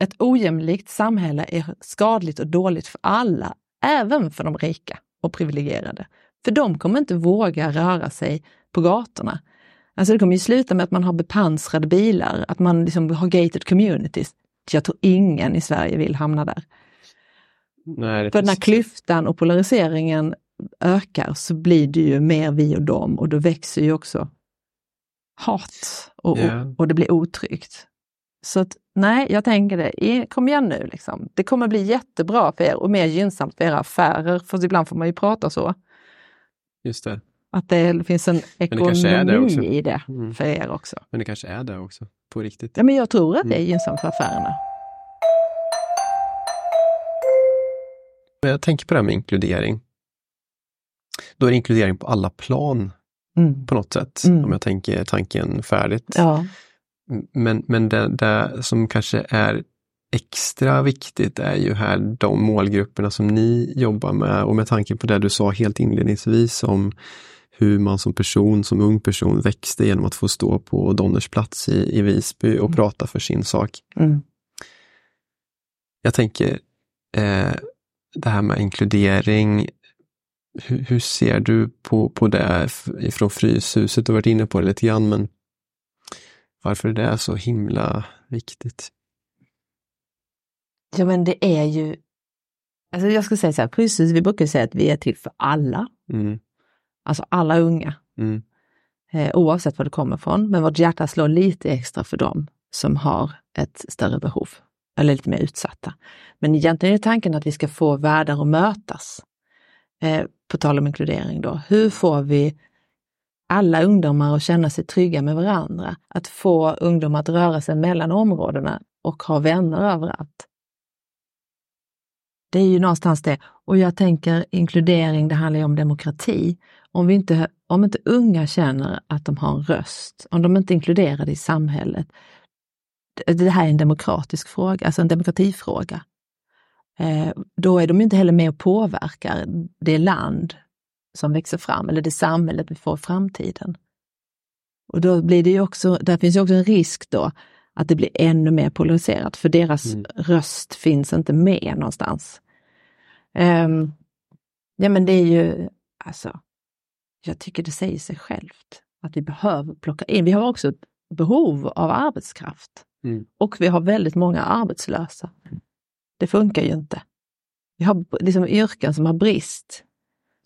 ett ojämlikt samhälle är skadligt och dåligt för alla, även för de rika och privilegierade. För de kommer inte våga röra sig på gatorna. Alltså det kommer ju sluta med att man har bepansrade bilar, att man liksom har gated communities. Jag tror ingen i Sverige vill hamna där. Nej, För när klyftan och polariseringen ökar så blir det ju mer vi och dem och då växer ju också hat och, yeah. och, och, det blir otryggt. Så att, nej, jag tänker det, kom igen nu liksom. Det kommer bli jättebra för er och mer gynnsamt för era affärer, för ibland får man ju prata så. Just det. Att det finns en ekonomi det det i det mm. för er också. Men det kanske är det också, på riktigt. Ja, men jag tror att det är mm. gynnsamt för affärerna. Jag tänker på det här med inkludering. Då är det inkludering på alla plan mm. på något sätt, mm. om jag tänker tanken färdigt. Ja. Men, men det, det som kanske är extra viktigt är ju här de målgrupperna som ni jobbar med och med tanke på det du sa helt inledningsvis om hur man som person, som ung person växte genom att få stå på Donners plats i, i Visby och mm. prata för sin sak. Mm. Jag tänker, eh, det här med inkludering, hur, hur, ser du på, på det ifrån Fryshuset? Du har varit inne på det lite grann, men varför är det så himla viktigt? Ja men det är ju, alltså jag skulle säga så här, Fryshuset, vi brukar säga att vi är till för alla. Mm. Alltså alla unga. Mm. Eh, oavsett var det kommer ifrån, men vårt hjärta slår lite extra för dem som har ett större behov, eller lite mer utsatta. Men egentligen är tanken att vi ska få världar att mötas. Eh, på tal om inkludering då, hur får vi alla ungdomar att känna sig trygga med varandra? Att få ungdomar att röra sig mellan områdena och ha vänner överallt. Det är ju någonstans det. Och jag tänker inkludering, det handlar ju om demokrati. Om, vi inte, om inte unga känner att de har en röst, om de inte är inkluderade i samhället. Det här är en demokratisk fråga, alltså en demokratifråga. Eh, då är de inte heller med och påverkar det land som växer fram eller det samhället vi får i framtiden. Och då blir det ju också, där finns ju också en risk då att det blir ännu mer polariserat, för deras mm. röst finns inte med någonstans. Um, ja men det är ju, alltså, jag tycker det säger sig självt att vi behöver plocka in, vi har också ett behov av arbetskraft. Mm. Och vi har väldigt många arbetslösa. Det funkar ju inte. Vi har liksom yrken som har brist.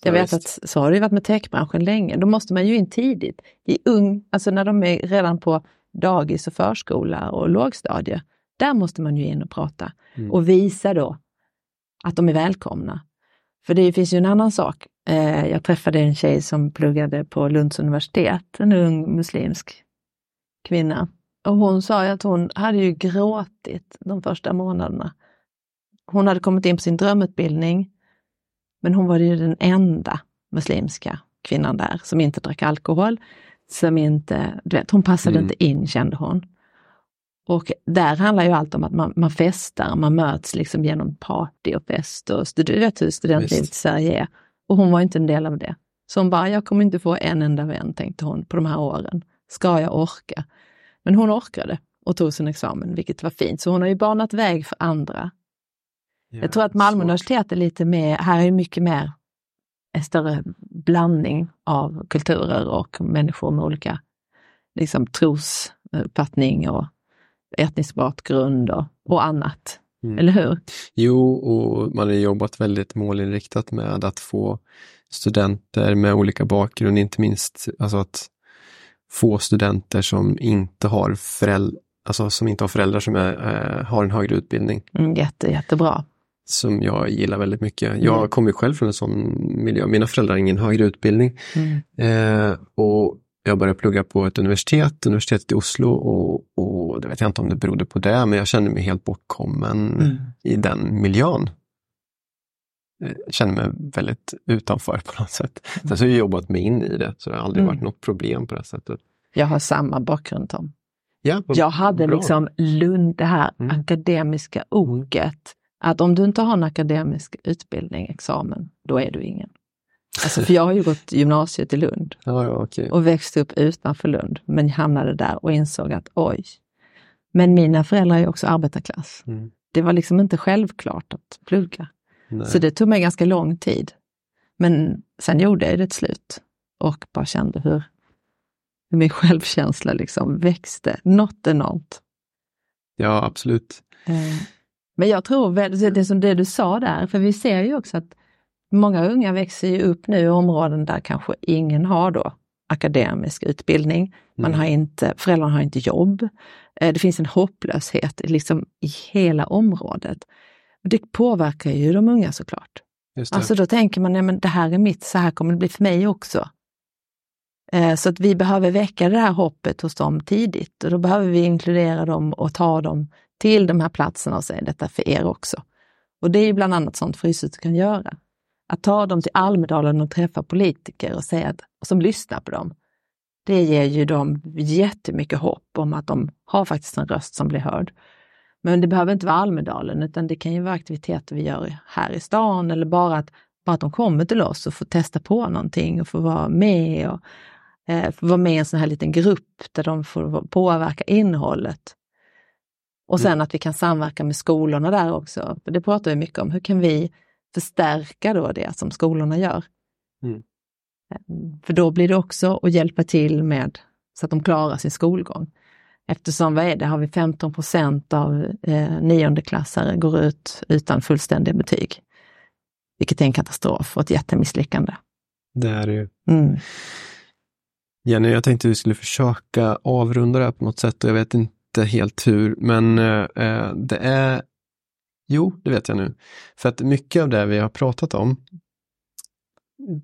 Jag vet att så har det varit med techbranschen länge. Då måste man ju in tidigt. I ung, alltså när de är redan på dagis och förskola och lågstadie. Där måste man ju in och prata mm. och visa då att de är välkomna. För det finns ju en annan sak. Eh, jag träffade en tjej som pluggade på Lunds universitet, en ung muslimsk kvinna. Och hon sa att hon hade ju gråtit de första månaderna. Hon hade kommit in på sin drömutbildning, men hon var ju den enda muslimska kvinnan där som inte drack alkohol, som inte, du vet, hon passade mm. inte in kände hon. Och där handlar ju allt om att man, man festar, man möts liksom genom party och fest och du vet hur studentlivet i Sverige är. Och hon var inte en del av det. Så hon bara, jag kommer inte få en enda vän, tänkte hon, på de här åren. Ska jag orka? Men hon orkade och tog sin examen, vilket var fint. Så hon har ju banat väg för andra. Ja, jag tror att Malmö svårt. universitet är lite mer, här är mycket mer en större blandning av kulturer och människor med olika liksom, trosuppfattning och etnisk bakgrund och, och annat. Mm. Eller hur? Jo, och man har jobbat väldigt målinriktat med att få studenter med olika bakgrund, inte minst alltså att få studenter som inte har föräldrar Alltså som inte har föräldrar som är, äh, har en högre utbildning. Mm, jätte, jättebra. Som jag gillar väldigt mycket. Jag mm. kommer själv från en sån miljö. Mina föräldrar har ingen högre utbildning. Mm. Eh, och jag började plugga på ett universitet, universitetet i Oslo och, och det vet jag inte om det berodde på det, men jag kände mig helt bortkommen mm. i den miljön. Jag känner mig väldigt utanför på något sätt. Mm. Sen så har jag jobbat mig in i det, så det har aldrig mm. varit något problem på det sättet. Jag har samma bakgrund Tom. Ja, jag hade bra. liksom Lund, det här mm. akademiska oket, att om du inte har en akademisk utbildning, examen, då är du ingen. Alltså för jag har ju gått gymnasiet i Lund ja, ja, okay. och växte upp utanför Lund, men hamnade där och insåg att oj. Men mina föräldrar är också arbetarklass. Mm. Det var liksom inte självklart att plugga. Nej. Så det tog mig ganska lång tid. Men sen gjorde jag det till slut och bara kände hur, min självkänsla liksom växte något enormt. Ja, absolut. Eh, men jag tror, det som det du sa där, för vi ser ju också att Många unga växer ju upp nu i områden där kanske ingen har då akademisk utbildning. Man mm. har inte, föräldrarna har inte jobb. Eh, det finns en hopplöshet liksom i hela området. Det påverkar ju de unga såklart. Alltså då tänker man, nej men det här är mitt, så här kommer det bli för mig också. Eh, så att vi behöver väcka det här hoppet hos dem tidigt och då behöver vi inkludera dem och ta dem till de här platserna och säga detta för er också. Och det är ju bland annat sånt Fryshuset kan göra. Att ta dem till Almedalen och träffa politiker och säga att, som lyssnar på dem, det ger ju dem jättemycket hopp om att de har faktiskt en röst som blir hörd. Men det behöver inte vara Almedalen, utan det kan ju vara aktiviteter vi gör här i stan eller bara att bara att de kommer till oss och får testa på någonting och får vara med och eh, får vara med i en sån här liten grupp där de får påverka innehållet. Och sen mm. att vi kan samverka med skolorna där också. Det pratar vi mycket om. Hur kan vi förstärka då det som skolorna gör? Mm. Eh, för då blir det också att hjälpa till med så att de klarar sin skolgång. Eftersom, vad är det, har vi 15 procent av eh, niondeklassare går ut utan fullständiga betyg. Vilket är en katastrof och ett jättemisslyckande. Det är det ju. Mm. Jenny, jag tänkte vi skulle försöka avrunda det här på något sätt och jag vet inte helt hur, men eh, eh, det är Jo, det vet jag nu. För att mycket av det vi har pratat om,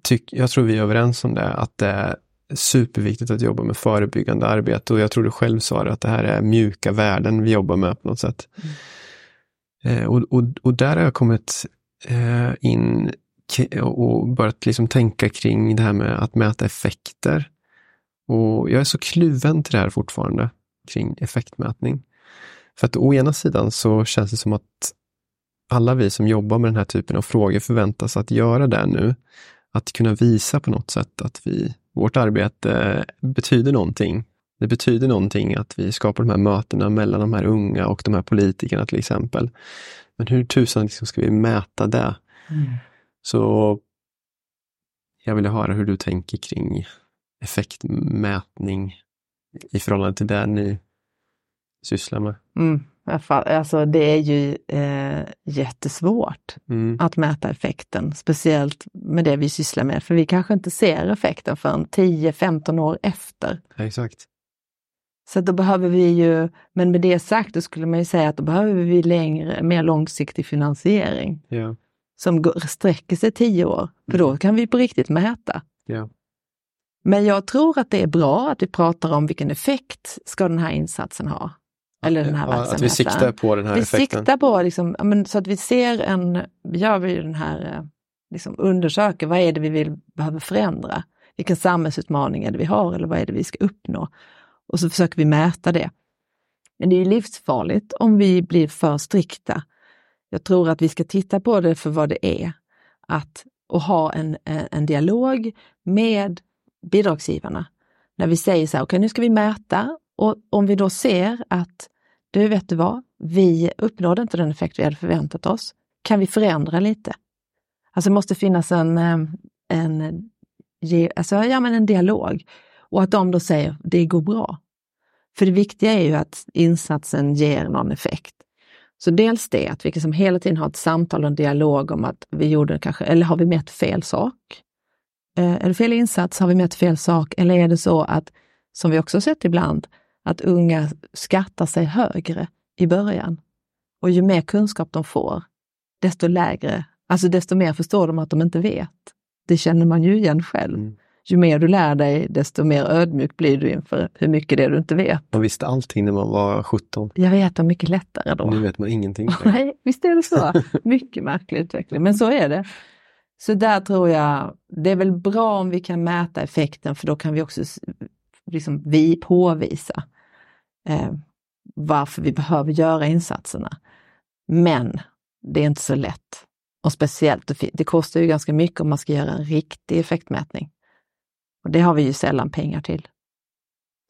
tyck, jag tror vi är överens om det, att det är superviktigt att jobba med förebyggande arbete och jag tror du själv sa det, att det här är mjuka värden vi jobbar med på något sätt. Mm. Eh, och, och, och, där har jag kommit eh, in och börjat liksom tänka kring det här med att mäta effekter. Och jag är så kluven till det här fortfarande, kring effektmätning. För att å ena sidan så känns det som att alla vi som jobbar med den här typen av frågor förväntas att göra det nu. Att kunna visa på något sätt att vi, vårt arbete betyder någonting. Det betyder någonting att vi skapar de här mötena mellan de här unga och de här politikerna till exempel. Men hur tusan liksom ska vi mäta det? Mm. Så jag vill höra hur du tänker kring effektmätning i förhållande till det ni sysslar med. Mm. Alltså det är ju eh, jättesvårt mm. att mäta effekten, speciellt med det vi sysslar med, för vi kanske inte ser effekten förrän 10-15 år efter. exakt. Så då behöver vi ju, men med det sagt, då skulle man ju säga att då behöver vi längre, mer långsiktig finansiering. Ja. Som går, sträcker sig 10 år, för då mm. kan vi på riktigt mäta. Ja. Men jag tror att det är bra att vi pratar om vilken effekt ska den här insatsen ha. Eller den här ja, verksamheten. Att vi siktar på den här vi effekten. siktar på, liksom, men, så att vi ser en, gör vi den här, eh, liksom undersöker vad är det vi vill behöver förändra? Vilken samhällsutmaning är det vi har eller vad är det vi ska uppnå? Och så försöker vi mäta det. Men det är livsfarligt om vi blir för strikta. Jag tror att vi ska titta på det för vad det är. Att, och ha en, en dialog med bidragsgivarna. När vi säger så här, okej okay, nu ska vi mäta och om vi då ser att du vet du vad, vi uppnådde inte den effekt vi hade förväntat oss. Kan vi förändra lite? Alltså det måste finnas en, ehm, en, alltså, ja, men en dialog och att de då säger det går bra. För det viktiga är ju att insatsen ger någon effekt. Så dels det att vi liksom hela tiden har ett samtal och en dialog om att vi gjorde kanske, eller har vi mätt fel sak? Eh, är det fel insats? Har vi mätt fel sak? Eller är det så att, som vi också sett ibland, att unga skattar sig högre i början. Och ju mer kunskap de får, desto lägre, alltså desto mer förstår de att de inte vet. Det känner man ju igen själv. Mm. Ju mer du lär dig, desto mer ödmjuk blir du inför hur mycket det är du inte vet. Man visste allting när man var 17. Jag vet, det mycket lättare då. Nu vet man ingenting. Nej, visst är det så. mycket märklig utveckling, men så är det. Så där tror jag, det är väl bra om vi kan mäta effekten för då kan vi också liksom vi påvisa eh, varför vi behöver göra insatserna. Men det är inte så lätt. Och speciellt, det kostar ju ganska mycket om man ska göra en riktig effektmätning. Och det har vi ju sällan pengar till.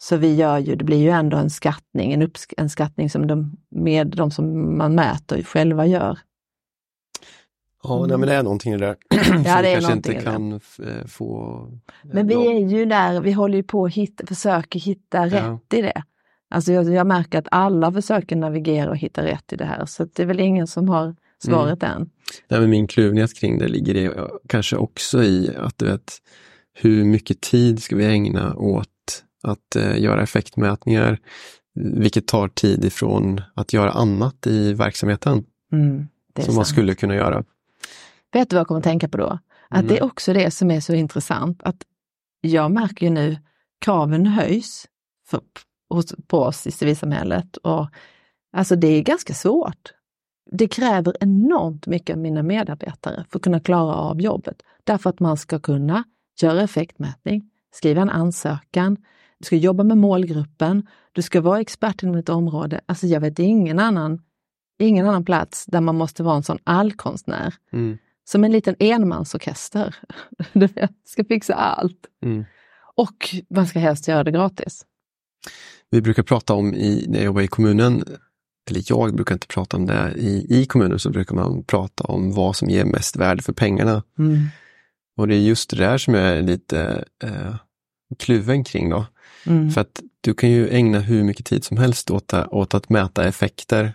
Så vi gör ju, det blir ju ändå en skattning, en, uppsk en skattning som de, med de som man mäter själva gör. Ja, nej, men det är någonting i det där som ja, det kanske inte kan eh, få... Men vi är ju där, vi håller ju på att hitta, försöker hitta rätt i det. Alltså jag, jag, märker att alla försöker navigera och hitta rätt i det här, så det är väl ingen som har svaret mm. än. Nej, men min kluvenhet kring det ligger i, kanske också i att du vet, hur mycket tid ska vi ägna åt att eh, göra effektmätningar, vilket tar tid ifrån att göra annat i verksamheten. Mm, som sant. man skulle kunna göra. Vet du vad jag kommer att tänka på då? Att mm. det är också det som är så intressant, att jag märker ju nu kraven höjs för, på oss i civilsamhället. Och, alltså det är ganska svårt. Det kräver enormt mycket av mina medarbetare för att kunna klara av jobbet. Därför att man ska kunna göra effektmätning, skriva en ansökan, du ska jobba med målgruppen, du ska vara expert inom ett område. Alltså jag vet ingen annan, ingen annan plats där man måste vara en sån allkonstnär. Mm som en liten enmansorkester. Du ska fixa allt. Mm. Och man ska helst göra det gratis. Vi brukar prata om, i, när jag jobbar i kommunen, eller jag brukar inte prata om det, i, i kommunen så brukar man prata om vad som ger mest värde för pengarna. Mm. Och det är just det där som jag är lite eh, kluven kring då. Mm. För att du kan ju ägna hur mycket tid som helst åt, åt att mäta effekter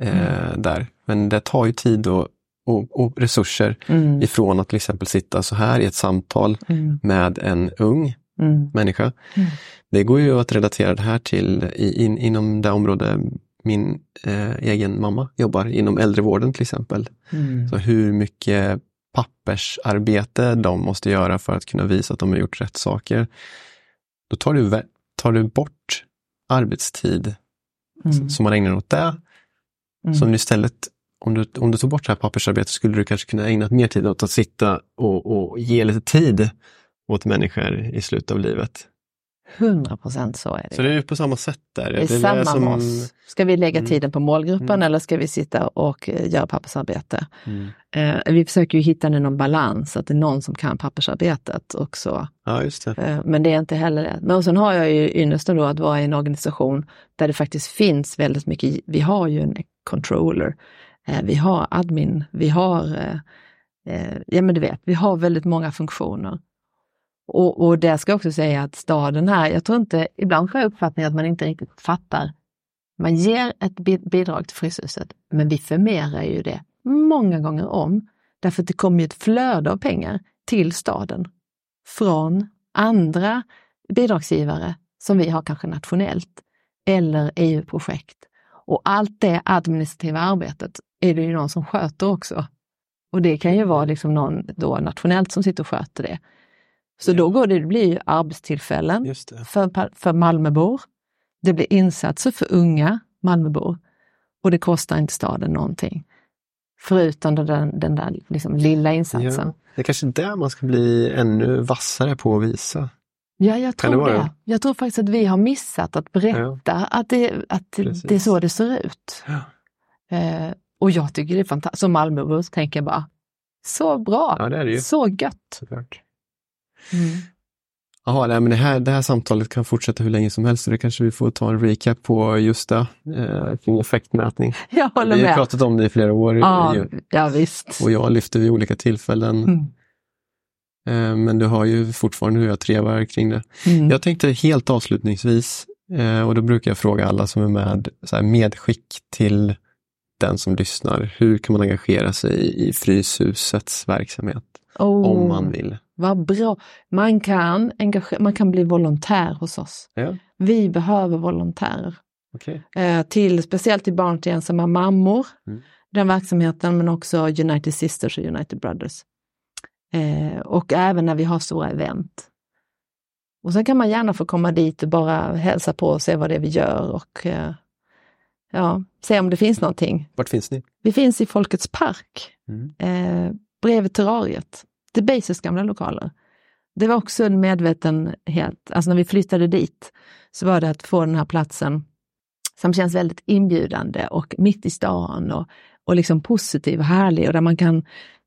eh, mm. där. Men det tar ju tid och, och, och resurser mm. ifrån att till exempel sitta så här i ett samtal mm. med en ung mm. människa. Mm. Det går ju att relatera det här till i, in, inom det område min eh, egen mamma jobbar, inom äldrevården till exempel. Så hur mycket pappersarbete de måste göra för att kunna visa att de har gjort rätt saker. Då tar du, tar du bort arbetstid mm. som man ägnar åt det. Mm. Som istället, om du, om du tog bort det här pappersarbetet skulle du kanske kunna ägna mer tid åt att sitta och, och ge lite tid åt människor i slutet av livet. 100 procent så är det. Så det är på samma sätt där? Det är, det är samma som... med oss. Ska vi lägga mm. tiden på målgruppen mm. eller ska vi sitta och eh, göra pappersarbete? Mm. Eh, vi försöker ju hitta någon balans, att det är någon som kan pappersarbetet också. Ja, just det. Eh, men det är inte heller det. Men sen har jag ju ynnesten då att vara i en organisation där det faktiskt finns väldigt mycket, vi har ju en controller, eh, vi har admin, vi har, eh, eh, ja men du vet, vi har väldigt många funktioner. Och, och det ska jag också säga att staden här, jag tror inte, ibland får jag uppfattningen att man inte riktigt fattar. Man ger ett bidrag till Fryshuset, men vi förmerar ju det många gånger om. Därför att det kommer ett flöde av pengar till staden från andra bidragsgivare som vi har kanske nationellt eller EU-projekt. Och allt det administrativa arbetet är det ju någon som sköter också. Och det kan ju vara liksom någon då nationellt som sitter och sköter det. Så då går det, det blir arbetstillfällen för, för Malmöbor. Det blir insatser för unga Malmöbor och det kostar inte staden någonting. Förutom den, den där liksom lilla insatsen. Ja, det är kanske där man ska bli ännu vassare på att visa. Ja, jag tror det. det. Jag tror faktiskt att vi har missat att berätta ja. att, det, att det är så det ser ut. Ja. Eh, och jag tycker det är fantastiskt. Som Malmöbo tänker jag bara, så bra, ja, det det så gött. Såklart. Mm. Jaha, nej, men det här, det här samtalet kan fortsätta hur länge som helst så det kanske vi får ta en recap på just det, eh, kring effektmätning. Jag håller vi har pratat om det i flera år. Ja, ja visst. Och jag lyfter vid olika tillfällen. Mm. Eh, men du har ju fortfarande hur jag trevar kring det. Mm. Jag tänkte helt avslutningsvis, eh, och då brukar jag fråga alla som är med, så här, medskick till den som lyssnar. Hur kan man engagera sig i Fryshusets verksamhet? Oh. Om man vill. Vad bra! Man kan, man kan bli volontär hos oss. Ja. Vi behöver volontärer. Okay. Eh, till, speciellt till barn till ensamma mammor, mm. den verksamheten, men också United Sisters och United Brothers. Eh, och även när vi har stora event. Och sen kan man gärna få komma dit och bara hälsa på och se vad det är vi gör och eh, ja, se om det finns någonting. Vart finns ni? Vi finns i Folkets park, mm. bredvid terrariet. Debases gamla lokaler. Det var också en medvetenhet, alltså när vi flyttade dit så var det att få den här platsen som känns väldigt inbjudande och mitt i stan och, och liksom positiv och härlig och där man kan,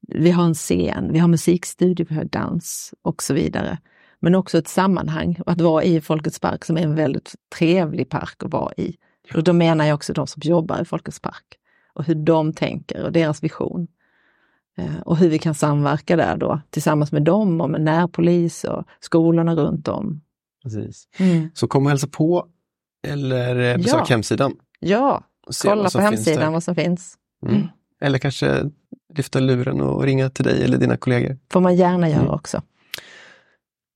vi har en scen, vi har musikstudio, vi har dans och så vidare. Men också ett sammanhang, att vara i Folkets park som är en väldigt trevlig park att vara i. Och då menar jag också de som jobbar i Folkets park och hur de tänker och deras vision. Eh, och hur vi kan samverka där då tillsammans med dem och med närpolis och skolorna runt om. Precis. Mm. Så kom och hälsa på eller eh, besök ja. hemsidan. Ja, kolla på hemsidan vad som finns. Mm. Mm. Eller kanske lyfta luren och ringa till dig eller dina kollegor. får man gärna göra mm. också.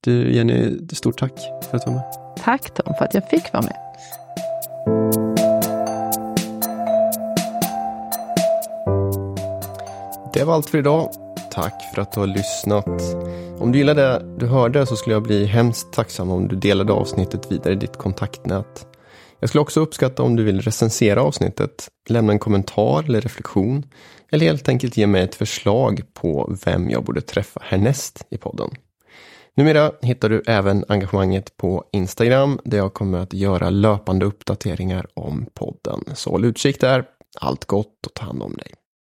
Du Jenny, stort tack för att du var med. Tack Tom för att jag fick vara med. Det var allt för idag. Tack för att du har lyssnat. Om du gillade det du hörde så skulle jag bli hemskt tacksam om du delade avsnittet vidare i ditt kontaktnät. Jag skulle också uppskatta om du vill recensera avsnittet, lämna en kommentar eller reflektion eller helt enkelt ge mig ett förslag på vem jag borde träffa härnäst i podden. Numera hittar du även engagemanget på Instagram där jag kommer att göra löpande uppdateringar om podden. Så håll utkik där. Allt gott och ta hand om dig.